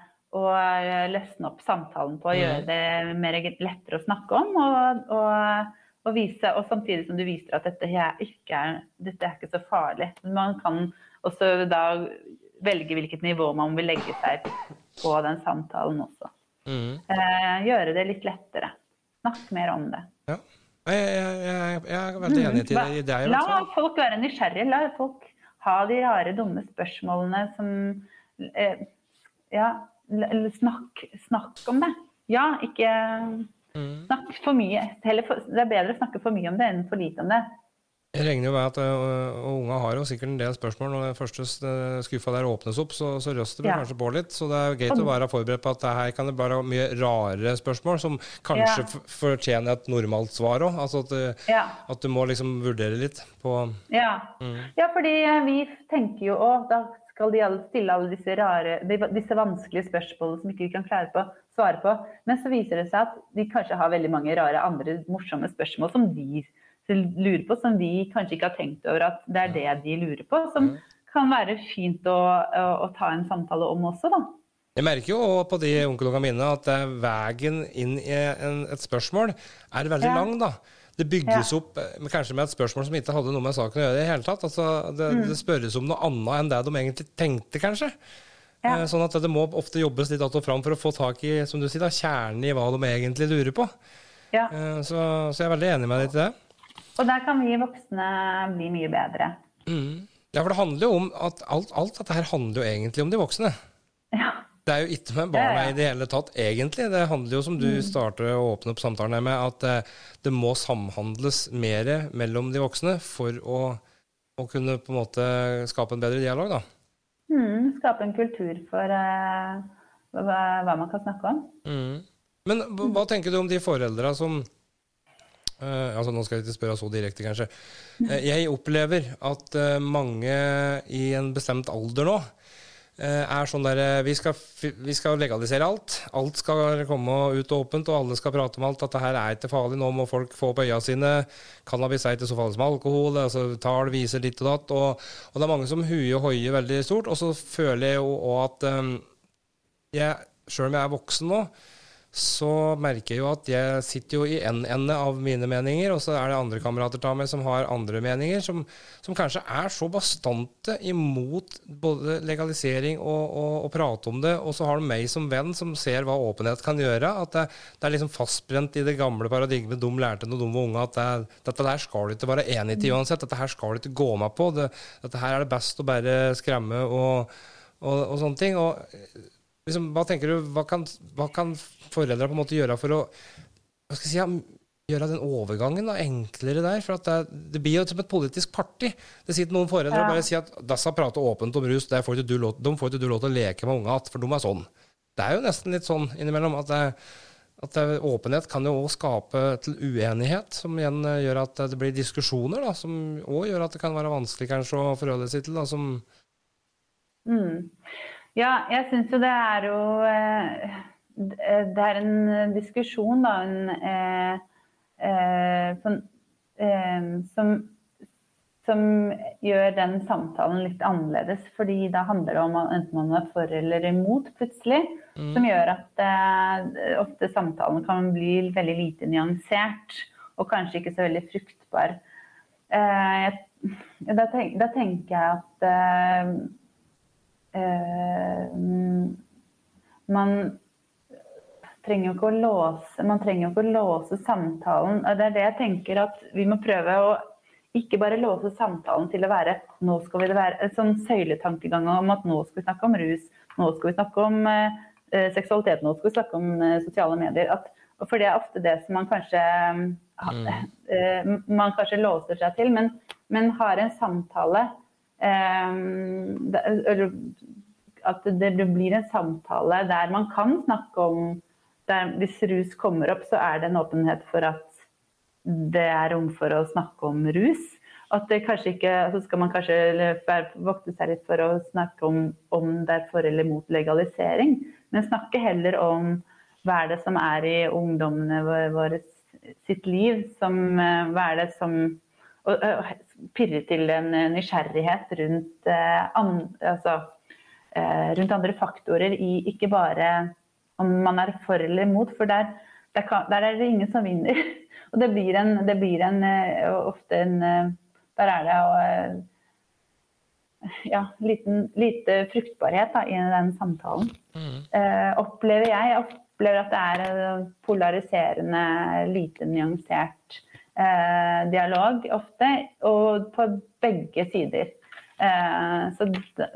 løsne opp samtalen på mm. gjøre det mer lettere å snakke om. Og, og, og, vise, og samtidig som du viser at dette, ikke er, dette er ikke så farlig. Man kan også da velge hvilket nivå man vil legge seg på den samtalen også. Mm. Eh, gjøre det litt lettere. Snakk mer om det. Ja. Jeg, jeg, jeg, jeg er veldig enig mm. i deg. La folk være nysgjerrige. La folk ha de rare, dumme spørsmålene som eh, Ja, snakk, snakk om det. Ja, ikke mm. snakk for mye. For, det er bedre å snakke for mye om det enn for lite om det. Jeg regner jo med at og unga har jo sikkert en del spørsmål. Når den første skuffa der åpnes opp, så, så røster det ja. kanskje på litt. Så det er jo greit å være forberedt på at her kan det være mye rarere spørsmål som kanskje ja. fortjener et normalt svar òg. Altså at, uh, ja. at, du må liksom vurdere litt på Ja, mm. ja fordi vi tenker jo òg da skal de stille alle disse, rare, disse vanskelige spørsmålene som ikke vi kan klare på, svare på. Men så viser det seg at de kanskje har veldig mange rare andre morsomme spørsmål som de lurer på, som vi kanskje ikke har tenkt over at det er det de lurer på. Som kan være fint å, å, ta en samtale om også, da. Jeg merker jo på de onkelungene mine at veien inn i en, et spørsmål er veldig ja. lang. da. Det bygges ja. opp eh, kanskje med et spørsmål som ikke hadde noe med saken å gjøre i det hele tatt. Altså, det, mm. det, spørres om noe annet enn det de egentlig tenkte, kanskje. Ja. Eh, sånn at det må ofte jobbes litt att og fram for å få tak i som du sier, da, kjernen i hva de egentlig lurer på. Ja. Eh, så, så, jeg er veldig enig med deg til det. Og der kan vi voksne bli mye bedre. Mm. Ja, for det handler jo om at alt, alt dette her handler jo egentlig om de voksne. Ja. Det er jo ikke med barna i det hele tatt, egentlig. Det handler jo, som du mm. starter å åpne opp samtalen her med, at det, eh, det må samhandles mer mellom de voksne for å, å, kunne på en måte skape en bedre dialog, da. Mm, skape en kultur for uh, hva, hva, man kan snakke om. Mm. Men hva tenker du om de foreldra som Uh, altså Nå skal jeg ikke spørre så direkte, kanskje. Uh, jeg opplever at uh, mange i en bestemt alder nå er sånn der eh, vi vi skal, legalisere alt. Alt skal komme ut åpent, og alle skal prate om alt. At det her er ikke farlig. Nå må folk få opp øya sine. Cannabis er ikke så farlig som alkohol. altså Tall viser ditt og datt. Og, og, det er mange som huier og hoier veldig stort. Og så føler jeg jo òg at um, jeg, sjøl om jeg er voksen nå, så merker jeg jo at jeg sitter jo i en ende av mine meninger, og så er det andre kamerater av meg som har andre meninger, som, som kanskje er så bastante imot både legalisering og, og, og, prate om det. Og så har du meg som venn som ser hva åpenhet kan gjøre. At det, det er liksom fastbrent i det gamle paradigmet de lærte når de var unge, at det, dette der skal du ikke være enig i uansett. Dette her skal du ikke gå med på. Det, dette her er det best å bare skremme og, og sånne ting. og liksom, hva tenker du, hva kan, hva kan foreldre på en måte gjøre for å hva skal jeg si, gjøre den overgangen da, enklere der? For det, det, blir jo som et politisk parti. Det sitter noen foreldre ja. og bare sier at disse prater åpent om rus, får ikke du lov, de får ikke du lov til å leke med unga igjen, for de er sånn. Det er jo nesten litt sånn innimellom at, det, at det, åpenhet kan jo òg skape til uenighet, som igjen gjør at det blir diskusjoner, da, som òg gjør at det kan være vanskelig kanskje å forholde seg til. Da, som mm. Ja, jeg syns jo det er jo eh, det er en diskusjon, da, en, eh, eh, som, eh, som, som, gjør den samtalen litt annerledes. Fordi da handler det om enten man er for eller imot, plutselig. Mm. Som gjør at eh, ofte samtalen kan bli veldig lite nyansert. Og kanskje ikke så veldig fruktbar. Eh, da, tenk, da, tenker jeg at eh, man trenger jo ikke å låse, man trenger jo ikke å låse samtalen. Det er det jeg tenker at vi må prøve å ikke bare låse samtalen til å være nå skal vi det være, en sånn søyletankegang om at nå skal vi snakke om rus, nå skal vi snakke om eh, seksualitet, nå skal vi snakke om eh, sosiale medier. At, for det er ofte det som man kanskje, mm. eh, man kanskje låser seg til. Men, men har en samtale eh, At det blir en samtale der man kan snakke om der, Hvis rus kommer opp, så er det en åpenhet for at det er rom for å snakke om rus. At det kanskje ikke, så skal man kanskje vokte seg litt for å snakke om om det er for eller mot legalisering, men snakke heller om hva er det som er i ungdommene våre sitt liv, som, eh, hva er det som og, pirre til en nysgjerrighet rundt, eh, altså, eh, rundt andre faktorer i ikke bare om man er for eller imot, for der, der, kan, der er det ingen som vinner. Og det blir, en, det blir en, eh, ofte en eh, Der er det eh, ja, liten, lite fruktbarhet da, i den samtalen. Mm. Eh, opplever. Jeg opplever at det er polariserende, lite nyansert eh, dialog ofte. Og på begge sider. Eh, så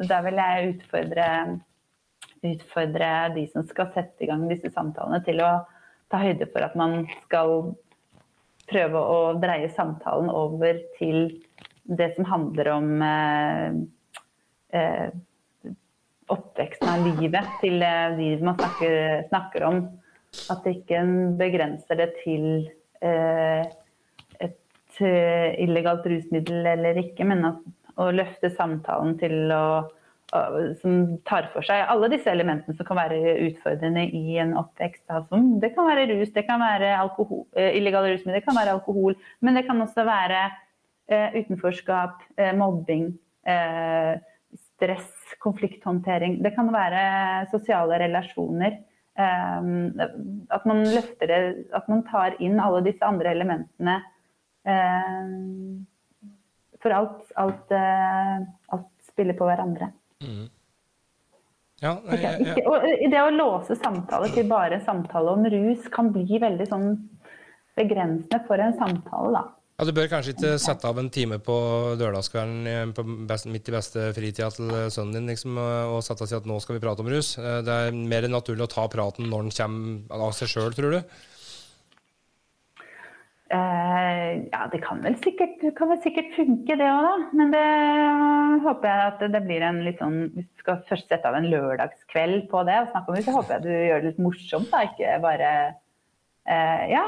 da vil jeg utfordre utfordre de som skal sette i gang disse samtalene, til å ta høyde for at man skal prøve å dreie samtalen over til det som handler om eh, eh, oppveksten av livet til eh, de man snakker, snakker, om. At det ikke begrenser det til eh, eh, illegalt rusmiddel eller ikke, men at, å løfte samtalen til å som tar for seg alle disse elementene som kan være utfordrende i en oppvekst. Altså, det kan være rus, det kan være alkohol, eh, illegale rusmidler, det kan være alkohol. Men det kan også være eh, utenforskap, eh, mobbing, eh, stress, konflikthåndtering. Det kan være sosiale relasjoner. at man løfter det, at man tar inn alle disse andre elementene. For alt, alt, alt spiller på hverandre. Mm. Ja, nei, ja, Ikke, Og det å låse samtale til bare samtale om rus kan bli veldig sånn begrensende for en samtale, da. Ja, Du bør kanskje ikke sette av en time på lørdagskvelden midt i beste fritida til sønnen din liksom, og sette og si at nå skal vi prate om rus. Eh, det er mer naturlig å ta praten når den kommer av seg sjøl, tror du? Uh, ja, det kan vel sikkert, kan vel sikkert funke, det òg, da. Men det håper jeg at det blir en litt sånn Hvis du skal først sette av en lørdagskveld på det og snakke om det, så håper jeg du gjør det litt morsomt, da. Ikke bare uh, Ja,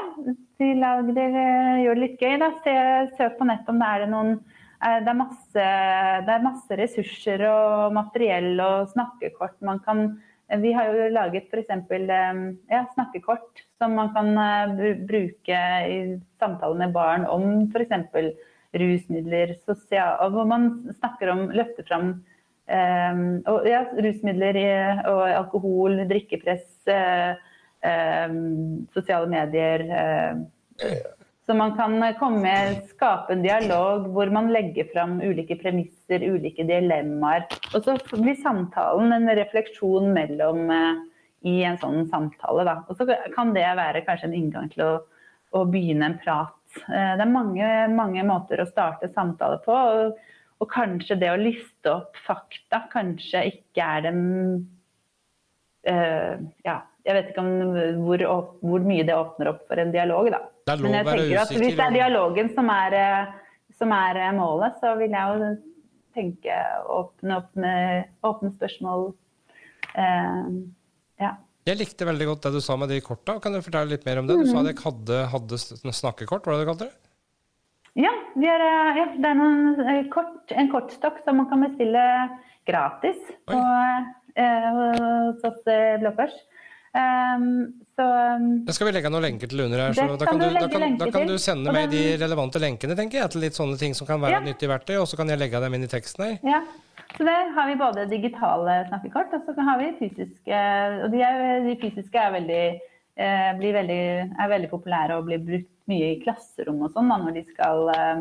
de lag gjør det litt gøy, da. Se, søk på nett om det er det noen uh, det, er masse, det er masse ressurser og materiell og snakkekort man kan vi har jo laget f.eks. Ja, snakkekort som man kan bruke i samtaler med barn om f.eks. rusmidler, sosial, hvor man snakker om, løfter fram og, ja, rusmidler og alkohol, drikkepress, sosiale medier. Uh, så man kan komme, skape en dialog hvor man legger fram ulike premisser, ulike dilemmaer. Og så blir samtalen en refleksjon mellom uh, i en sånn samtale. Da. Og så kan det være kanskje en inngang til å, å begynne en prat. Uh, det er mange, mange måter å starte samtale på. Og, og, kanskje det å liste opp fakta kanskje ikke er den uh, Ja, jeg vet ikke om hvor, hvor, mye det åpner opp for en dialog, da. Men å være usikker. hvis det er dialogen som er, eh, som er eh, målet, så vil jeg jo tenke åpne opp med åpne spørsmål. Uh, ja. Jeg likte veldig godt det du sa med de korta. Kan du fortelle litt mer om det? Du sa at dere hadde, hadde snakkekort, var det du kalte det? Ja, er, ja, det er noen, kort, en kortstokk som man kan bestille gratis på, eh, hos Blå Kors. Um, så Da skal vi legge noen lenker til under her, så da kan du, da, kan, da kan du sende meg de relevante lenkene, tenker jeg, til litt sånne ting som kan være Ja. nyttig verktøy, og så kan jeg legge dem inn i teksten her. Ja, så der har vi både digitale snakkekort, og så har vi fysiske. Og de, er, de fysiske er veldig, eh, blir veldig, er veldig populære og blir brukt mye i klasserom og sånn når de skal eh,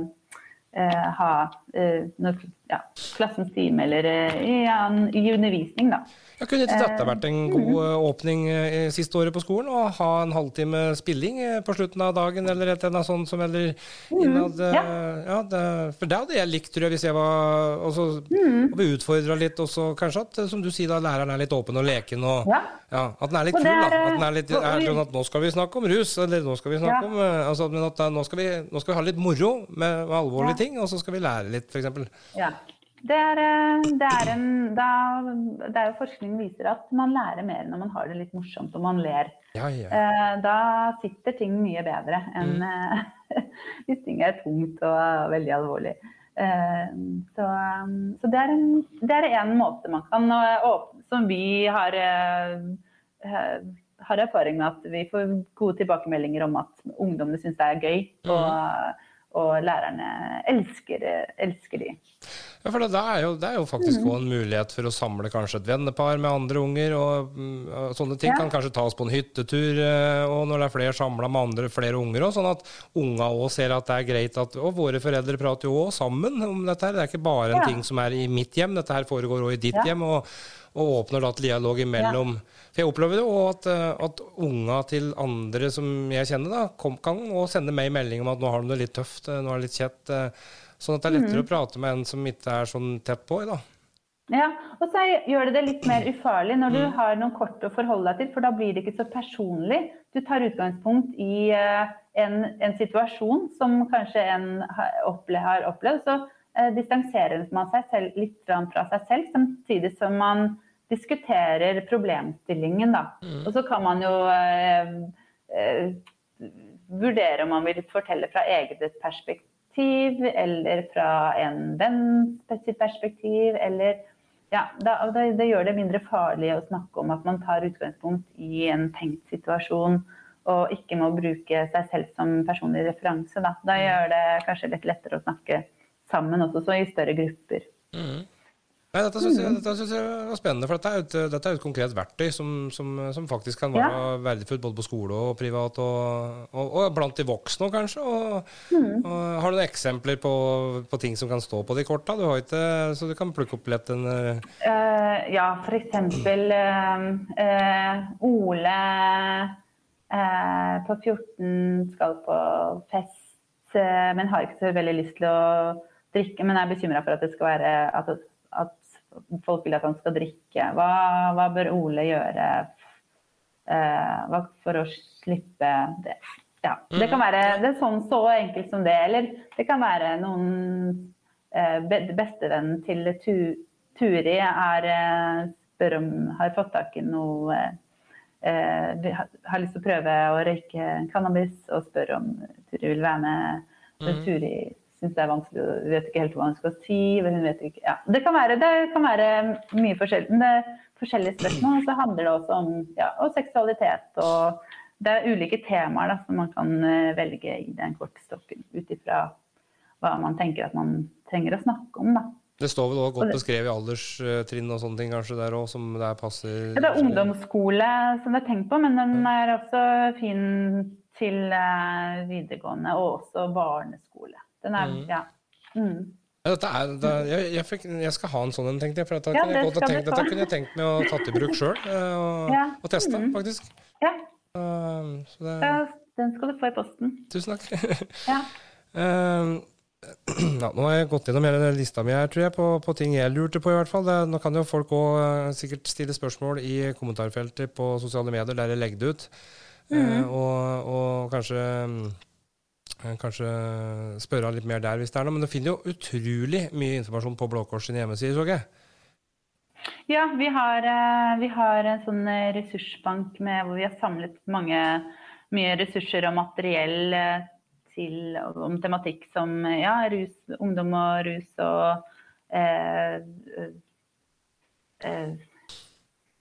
eh, ha eh, når, ja, klassens time eller eh, i, ja, i undervisning, da. Ja, kunne ikke dette vært en god mm. eh, åpning eh, siste året på skolen? Å ha en halvtime spilling eh, på slutten av dagen, eller et eller annet sånt som eller innad eh, Mm, ja. ja, det, For det hadde jeg likt, tror jeg, hvis jeg var Og så Mm. og ble utfordra litt, også, kanskje at, eh, som du sier, da læreren er litt åpen og leken, og Ja. ja, at den er litt kul, da. At den er litt er sånn at nå skal vi snakke om rus, eller nå skal vi snakke om eh, altså, Men at eh, nå skal, vi, nå skal vi ha litt moro med, med alvorlige ting, og så skal vi lære litt, f.eks. Ja. Det er, eh, det, er en, det er jo Forskning viser at man lærer mer når man har det litt morsomt og man ler. Ja, ja. Eh, Da sitter ting mye bedre enn mm. hvis ting er tungt og veldig alvorlig. Eh, Så, så det er en, det er en måte man kan eh, åpne Som vi har, eh, eh, har erfaring med at vi får gode tilbakemeldinger om at ungdommene syns det er gøy. Og, og lærerne elsker, elsker de. Ja, for det, det, er jo, det er jo faktisk Mm. en mulighet for å samle kanskje et vennepar med andre unger. og, mm, og Sånne ting Ja. kan kanskje tas på en hyttetur, eh, og når det er flere samla med andre, flere unger. Også, sånn at unga òg ser at det er greit at Og våre foreldre prater jo òg sammen om dette her. Det er ikke bare en Ja. ting som er i mitt hjem, dette her foregår òg i ditt Ja. hjem. og og åpner da til dialog imellom. For jeg opplever jo at, eh, at unga til andre som jeg kjenner, da, kom, kan sende meg melding om at nå har de det litt tøft, eh, nå er det litt kjett. eh, Sånn at det er lettere å prate med en som ikke er sånn tett på. Da. Ja, og så gjør det det litt mer ufarlig når du har noen kort å forholde deg til, for da blir det ikke så personlig. Du tar utgangspunkt i en, en situasjon som kanskje en har opplevd, så distanserer man seg selv litt fra seg selv, samtidig som man diskuterer problemstillingen. Da. Og så kan man jo eh, eh, vurdere om man vil fortelle fra eget perspektiv, eller fra en venns perspektiv, eller ja, da, det, det gjør det mindre farlig å snakke om at man tar utgangspunkt i en tenkt situasjon, og ikke må bruke seg selv som personlig referanse. Da, da gjør det kanskje litt lettere å snakke sammen, også så i større grupper. Nei, dette syns jeg, synes jeg var spennende, for dette er et, dette er et konkret verktøy som, som, som faktisk kan være Ja. verdifullt både på skole og privat, og, og, og blant de voksne òg, kanskje. Og, Mm. har du noen eksempler på, på ting som kan stå på de korta? Du har ikke, så du kan plukke opp lett en Eh, ja, for eksempel eh, eh, Ole uh, på 14 skal på fest, men har ikke så veldig lyst til å drikke. Men er bekymra for at det skal være at, at folk vil at han skal drikke. Hva, hva bør Ole gjøre eh, for å slippe det? Ja, det kan være det er sånn så enkelt som det, eller det kan være noen eh, bestevennen til tu, Turi er, eh, spør om har fått tak i noe eh, har lyst til å prøve å røyke cannabis, og spør om Turi vil være med. Mm. Turi syns det er vanskelig, vet ikke helt hva hun skal si. Hun vet ikke. Ja, det, kan være, det kan være mye forskjellig. Men det er forskjellige spørsmål. Og så handler det også om ja, og seksualitet. og Det er ulike temaer da, som man kan eh, velge i den kortstokken ut ifra hva man tenker at man trenger å snakke om. da. Det står vel også godt beskrevet i alderstrinn og sånne ting kanskje der òg, som der passer Ja, det er ungdomsskole som det er tenkt på, men den er også fin til eh, videregående og også barneskole. Den er, Mm. ja. Mm. Ja, dette er, det, jeg, jeg, fikk, jeg skal ha en sånn en, tenkte jeg. For dette, Ja, kunne jeg godt tenkt, dette kunne jeg tenkt meg å tatt i bruk sjøl, og, Ja. og teste, Mhm. faktisk. ja, Uh, så det, den skal du få i posten. tusen takk. Ja. Uh, ja, nå har jeg gått gjennom hele lista mi her, tror jeg, på, på ting jeg lurte på. i hvert fall. Det, nå kan jo folk òg sikkert stille spørsmål i kommentarfeltet på sosiale medier, der jeg legger det ut. Eh, og, og kanskje eh, Kanskje spørre litt mer der hvis det er noe. Men du finner jo utrolig mye informasjon på Blå Kors sin hjemmeside, så jeg. Ja, vi har, eh, vi har en sånn eh, ressursbank med, hvor vi har samlet mange, mye ressurser og materiell eh, til, om tematikk som eh, ja, rus, ungdom og rus og eh, eh,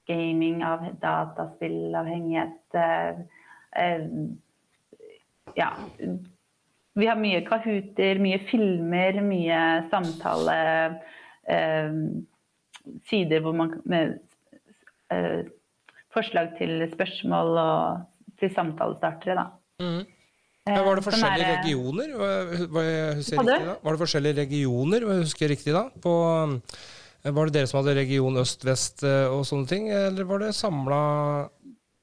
gaming, av dataspillavhengighet. Eh, ja. Vi har mye kahooter, mye filmer, mye samtale eh, Sider hvor man med, eh, Forslag til spørsmål og til samtalestartere, da. Mm. Ja, var det forskjellige er, regioner? Var, var det forskjellige regioner, om jeg husker riktig da? På, var det dere som hadde region øst-vest og sånne ting, eller var det samla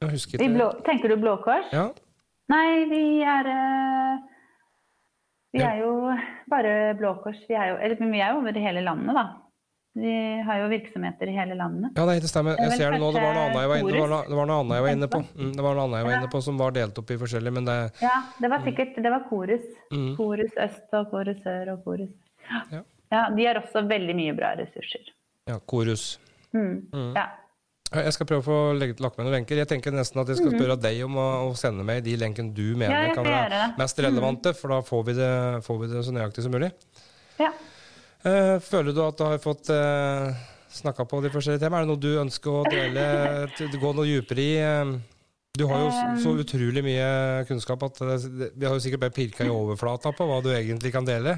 Tenker du Blå Kors? Ja. Nei, vi er Vi er jo bare Blå Kors. Vi er jo, eller, vi er jo over hele landet, da. Vi har jo virksomheter i hele landet. Ja, det stemmer. Jeg ser det nå. Det var noe annet jeg var inne, det var, noe annet jeg var inne på. Mm, det var noe annet jeg var inne på som var delt opp i forskjellig, men det Ja, det var sikkert Det var Korus. Mm. Korus øst og Korus sør og Korus ja. ja. De har også veldig mye bra ressurser. Ja, Korus. Mm. mm. Ja. Jeg skal prøve å få lagt med noen lenker. Jeg tenker nesten at jeg skal mhm. spørre deg om å, å sende meg de lenkene du mener ja, kan være mest relevante, for da får vi, det, får vi, det, så nøyaktig som mulig. Ja. Uh, føler du at du har fått eh, snakka på de forskjellige temaene? Er det noe du ønsker å dele, gå noe dypere i? Uh, du har jo så utrolig mye kunnskap at vi har jo sikkert bare pirka i overflata på hva du egentlig kan dele.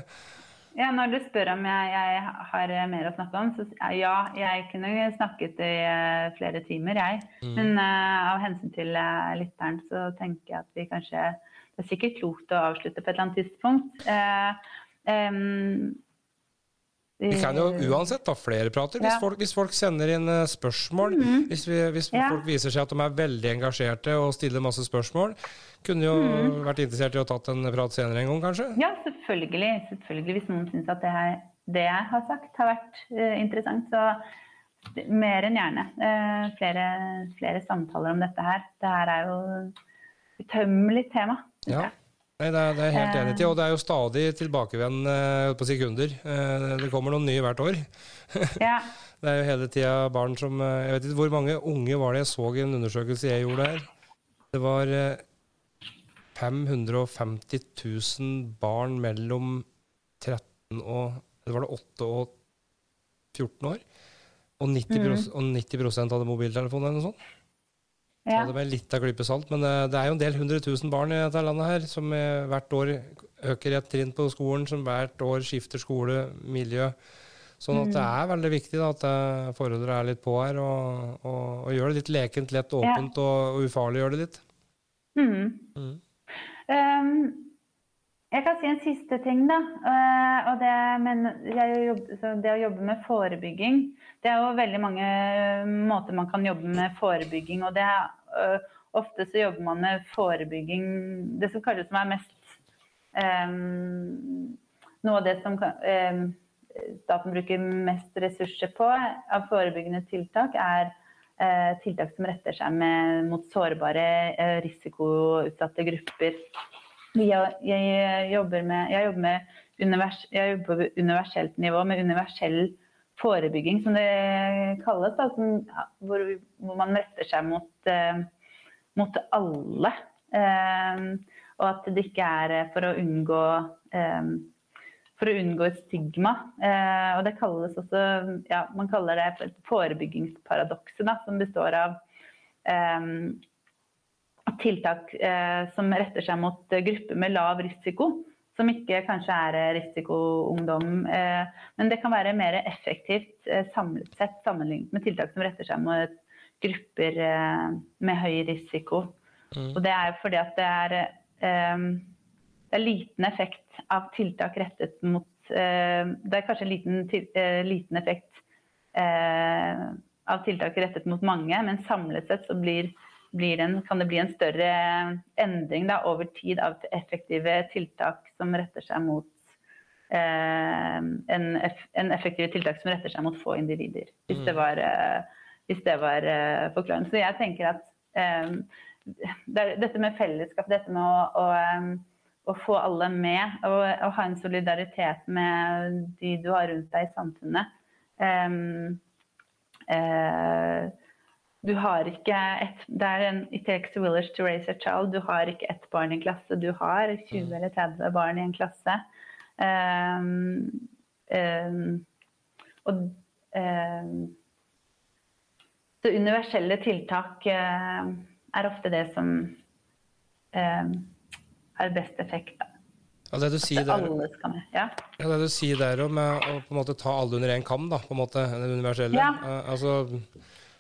Ja, Når du spør om jeg, jeg, har mer å snakke om, så ja, jeg kunne snakket i uh, flere timer, jeg. Mm. Men uh, av hensyn til uh, lytteren så tenker jeg at vi kanskje Det er sikkert klokt å avslutte på et eller annet tidspunkt. Um, vi kan jo uansett ta flere prater. Hvis, folk, hvis folk sender inn spørsmål, mm. hvis, vi, hvis ja. folk viser seg at de er veldig engasjerte og stiller masse spørsmål, kunne jo mm. vært interessert i å tatt en prat senere en gang, kanskje? Ja, selvfølgelig. selvfølgelig. Hvis noen syns at det, her, det, jeg har sagt, har vært uh, interessant, så mer enn gjerne. Uh, flere, flere, samtaler om dette her. Det her er jo et utømmelig tema. Ja. Nei, det er, det er helt enig i. Og det er jo stadig tilbakevendende på sekunder. Uh, det kommer noen nye hvert år. ja. Det er jo hele tida barn som Jeg vet ikke hvor mange unge var det jeg så i en undersøkelse jeg gjorde her. Det var 550 000 barn mellom 13 og det var det 8 og 14 år. Og 90, mm. og 90 hadde mobiltelefon eller noe sånt. Ja. Det med litt av klype salt, men det, eh, det, er jo en del hundre tusen barn i dette landet her som hvert år øker et trinn på skolen, som hvert år skifter skole, miljø. Sånn at det mm. er veldig viktig da, at eh, foreldre er litt på her og, og, og gjør det litt lekent, lett, åpent ja. og, og ufarliggjør det litt. Mm. Mm. Um, jeg kan si en siste ting, da. Uh, og det, men jobber, det å jobbe med forebygging Det er jo veldig mange måter man kan jobbe med forebygging. Og det er, uh, ofte så jobber man med forebygging Det som kanskje som er mest um, Noe av det som um, staten bruker mest ressurser på av forebyggende tiltak, er uh, tiltak som retter seg med, mot sårbare, uh, risikoutsatte grupper. Jeg, jeg, jobber med, jeg jobber med univers, jeg jobber på universelt nivå med universell forebygging, som det kalles. Da, som, hvor, hvor, man retter seg mot, eh, mot alle. Eh, og at det ikke er for å unngå eh, for å unngå et stigma. Eh, og det kalles også ja, Man kaller det forebyggingsparadokset, som består av eh, tiltak eh, som retter seg mot grupper med lav risiko. Som ikke kanskje er risikoungdom. Eh, men det kan være mer effektivt eh, samlet sett sammenlignet med tiltak som retter seg mot grupper eh, med høy risiko. Mm. Og det er fordi at det er det er liten effekt av tiltak rettet mot eh, Det er kanskje liten, eh, liten effekt eh, av tiltak rettet mot mange, men samlet sett så blir, blir en, kan det bli en større endring da, over tid av effektive tiltak som retter seg mot en, en effektive tiltak som retter seg mot få individer. Hvis det var, var, hvis det var forklarende. Så jeg tenker at det dette med fellesskap, dette med å, å å få alle med og, og, ha en solidaritet med de du har rundt deg i samfunnet. Um, uh, du har ikke et Det er en It takes a village to raise a child. Du har ikke ett barn i en klasse, du har 20 mm. eller 30 barn i en klasse. Um, um, og så universelle tiltak uh, er ofte det som eh, har best effekt. Da. Ja, det du sier der. Ja. ja, det du sier der om eh, å på en måte ta alle under én kam, da, på en måte, det universelle. Ja. Eh, altså,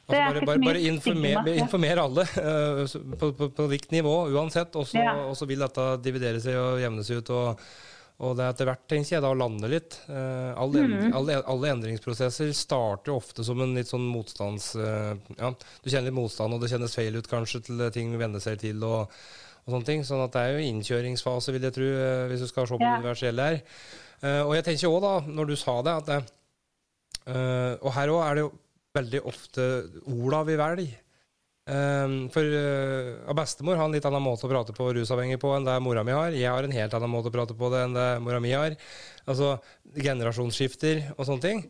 altså bare, bare, bare informer, informer alle eh, på, på, på likt nivå uansett, og så Ja. og så vil dette dividere seg og jevne seg ut. og og det er etter hvert, tenker jeg, da å lande litt. Eh, alle, mm. alle, alle endringsprosesser starter ofte som en litt sånn motstands... eh, ja, du kjenner litt motstand, og det kjennes feil ut kanskje til ting venner seg til. og, og sånne ting, sånn at det er jo innkjøringsfase, vil jeg tro, hvis du skal se på Ja. universelle her. Og jeg tenker òg, da, når du sa det, at det, eh, Og her òg er det jo veldig ofte orda vi velger. Um, for uh, bestemor har en litt annen måte å prate på rusavhengig på enn det mora mi har. Jeg har en helt annen måte å prate på det enn det mora mi har. Altså generasjonsskifter og sånne ting.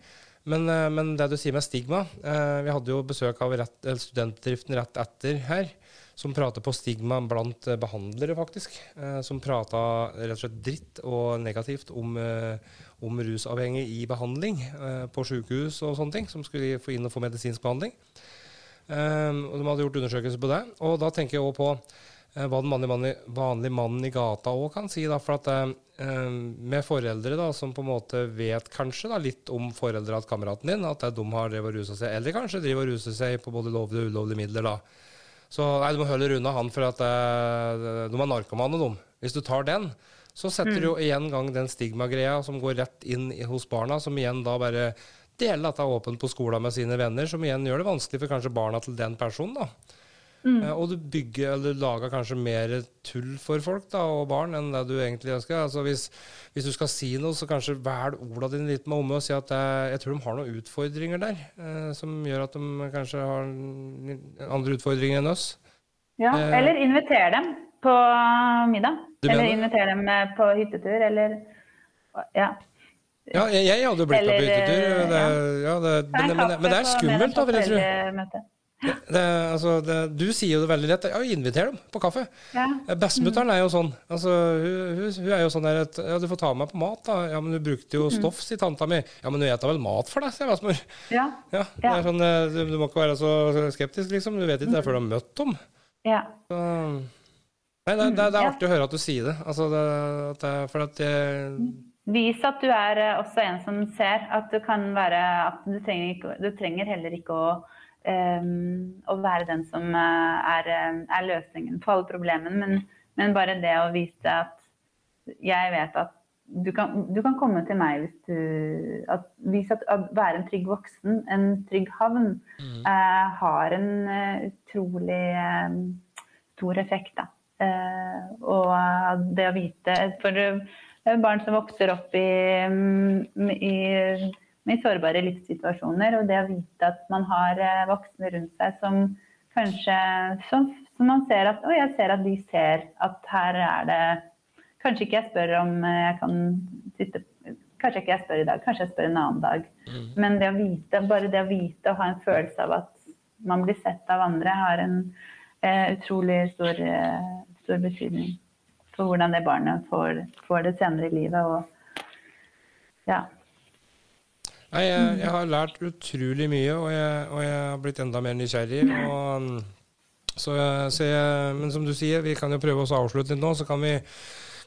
Men, uh, men det du sier med stigma uh, Vi hadde jo besøk av rett, studentdriften rett etter her, som prater på stigma blant behandlere, faktisk. Som prata rett og slett dritt og negativt om, uh, om rusavhengig i behandling eh, på sykehus og sånne ting, som skulle få inn og få medisinsk behandling. Um, og De hadde gjort undersøkelser på det. Og da tenker jeg også på eh, hva den vanlige mannen, vanlige mannen i gata også kan si. Da, for at eh, um, Med foreldre da, som på en måte vet kanskje da, litt om foreldra til kameraten din, at de har drevet og rusa seg, eller kanskje driver og ruser seg på både lovlige og ulovlige midler. da. Så nei, du må holde unna han, for at eh, de er narkomane, de. Hvis du tar den, så setter du jo igjen gang den stigmagreia som går rett inn hos barna, som igjen da bare deler dette åpent på skolen med sine venner, som igjen gjør det vanskelig for kanskje barna til den personen. da. Eh, og du bygger, eller lager kanskje mer tull for folk da, og barn enn det du egentlig ønsker. Altså hvis, hvis du skal si noe, så kanskje velg ordene dine litt med omme og si at jeg, jeg tror de har noen utfordringer der, eh, som gjør at de kanskje har andre utfordringer enn oss. Ja, Eh. eller inviter dem på middag. Eller mener? inviter dem med på hyttetur, eller Ja. Ja, jeg, jeg hadde blitt med på hyttetur. Det, ja, det, men, men, men det er skummelt, da, vil jeg tro. Det, altså, det, du sier jo det veldig lett. Ja, inviter dem på kaffe. Ja. Eh, Bestemutteren er jo sånn. Altså, hun, hun, hun er jo sånn der at Ja, du får ta med meg på mat, da. Ja, men du brukte jo stoff, sier tanta mi. Ja, men du spiser vel mat for deg, sier bestemor. Ja. Ja, det er sånn, eh, du, du må ikke være så skeptisk, liksom. Du vet ikke det er før du har møtt dem. ja. Så, nei, det, det, det er artig å høre at du sier det. Altså, det, det for at jeg, Vis at du er eh, også en som ser. At du kan være At du trenger, ikke, du trenger heller ikke å, um, å være den som eh, er, eh, er løsningen på alle problemene, men, men bare det å vise at jeg vet at du kan, du kan komme til meg hvis du at, Vis at å være en trygg voksen, en trygg havn, eh, har en uh, utrolig uh, stor effekt. Da. Eh, og eh, det å vite For er barn som vokser opp i, mm, i, i sårbare livssituasjoner, og det å vite at man har eh, voksne rundt seg som kanskje som, som man ser at Å, jeg ser at de ser at her er det Kanskje ikke jeg spør om eh, jeg kan sitte Kanskje ikke jeg spør i dag, kanskje jeg spør en annen dag. Men det å vite, bare det å vite og ha en følelse av at man blir sett av andre, har en eh, utrolig stor, eh, stor betydning for hvordan det barnet får, får det senere i livet. Og, ja. Nei, jeg, jeg har lært utrolig mye, og jeg, og jeg har blitt enda mer nysgjerrig. Og, mm, så, så jeg, men som du sier, vi kan jo prøve oss å avslutte litt nå, så kan vi,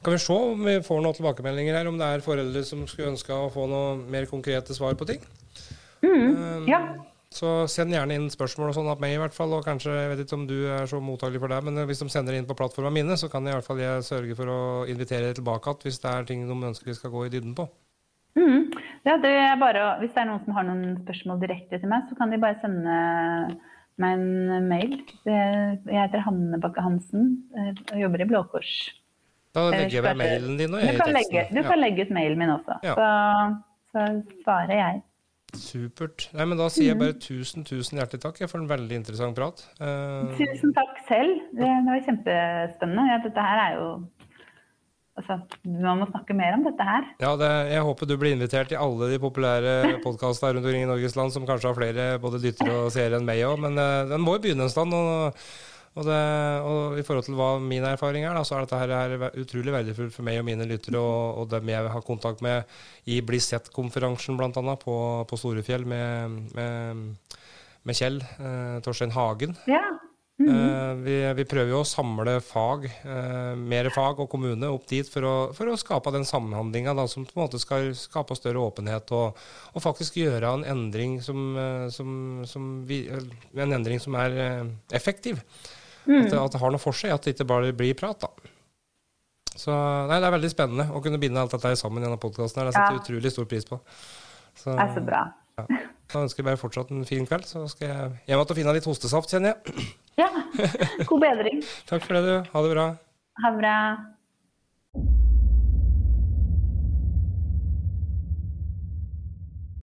kan vi se om vi får noen tilbakemeldinger her, om det er foreldre som skulle ønske å få noe mer konkrete svar på ting. Um, ja. Så send gjerne inn spørsmål og sånn av meg, i hvert fall. Og kanskje, jeg vet ikke om du er så mottagelig for det, men hvis de sender inn på plattforma mine, så kan jeg i hvert fall jeg sørge for å invitere tilbake igjen hvis det er ting de ønsker vi skal gå i dybden på. Mm. ja det er bare, hvis det er noen som har noen spørsmål direkte til meg, så kan de bare sende meg en mail. Jeg heter Hanne Bakke Hansen eh, og jobber i Blå Kors. Da legger jeg ved mailen din og jeg i teksten. du kan legge ut mailen min også, Ja. så, så svarer jeg. Supert. Nei, men Da sier jeg bare tusen tusen hjertelig takk for en veldig interessant prat. Eh, Tusen takk selv. Det, det var kjempespennende. Ja, dette her er jo Altså, man må snakke mer om dette her. ja, det, Jeg håper du blir invitert i alle de populære podkastene rundt omkring i Norges land, som kanskje har flere både lyttere og seere enn meg òg, men eh, den må jo begynne en stand. Og, og, det, og i forhold til hva min erfaring er, da, så er dette her, er utrolig verdifullt for meg og mine lyttere, og, og dem jeg har kontakt med i Bli sett-konferansen bl.a. På, på Storefjell med, med med Kjell eh, Torstein Hagen. Ja. Eh, vi, vi prøver jo å samle fag, eh, mer fag og kommune opp dit for å, for å skape den samhandlinga som på en måte skal skape større åpenhet og, og faktisk gjøre en endring som, eh, som, som vi, en endring som er eh, effektiv. At, det, at det har noe for seg, at det ikke bare blir prat. da. Så nei, Det er veldig spennende å kunne binde alt dette sammen i denne podkasten. Det setter jeg Ja. utrolig stor pris på. Så, Det er så bra. ja. Da ønsker jeg bare fortsatt en fin kveld, så skal jeg hjem igjen og finne litt hostesaft, kjenner jeg. Ja. God bedring. Takk for det, du. Ha det bra. Ha det bra.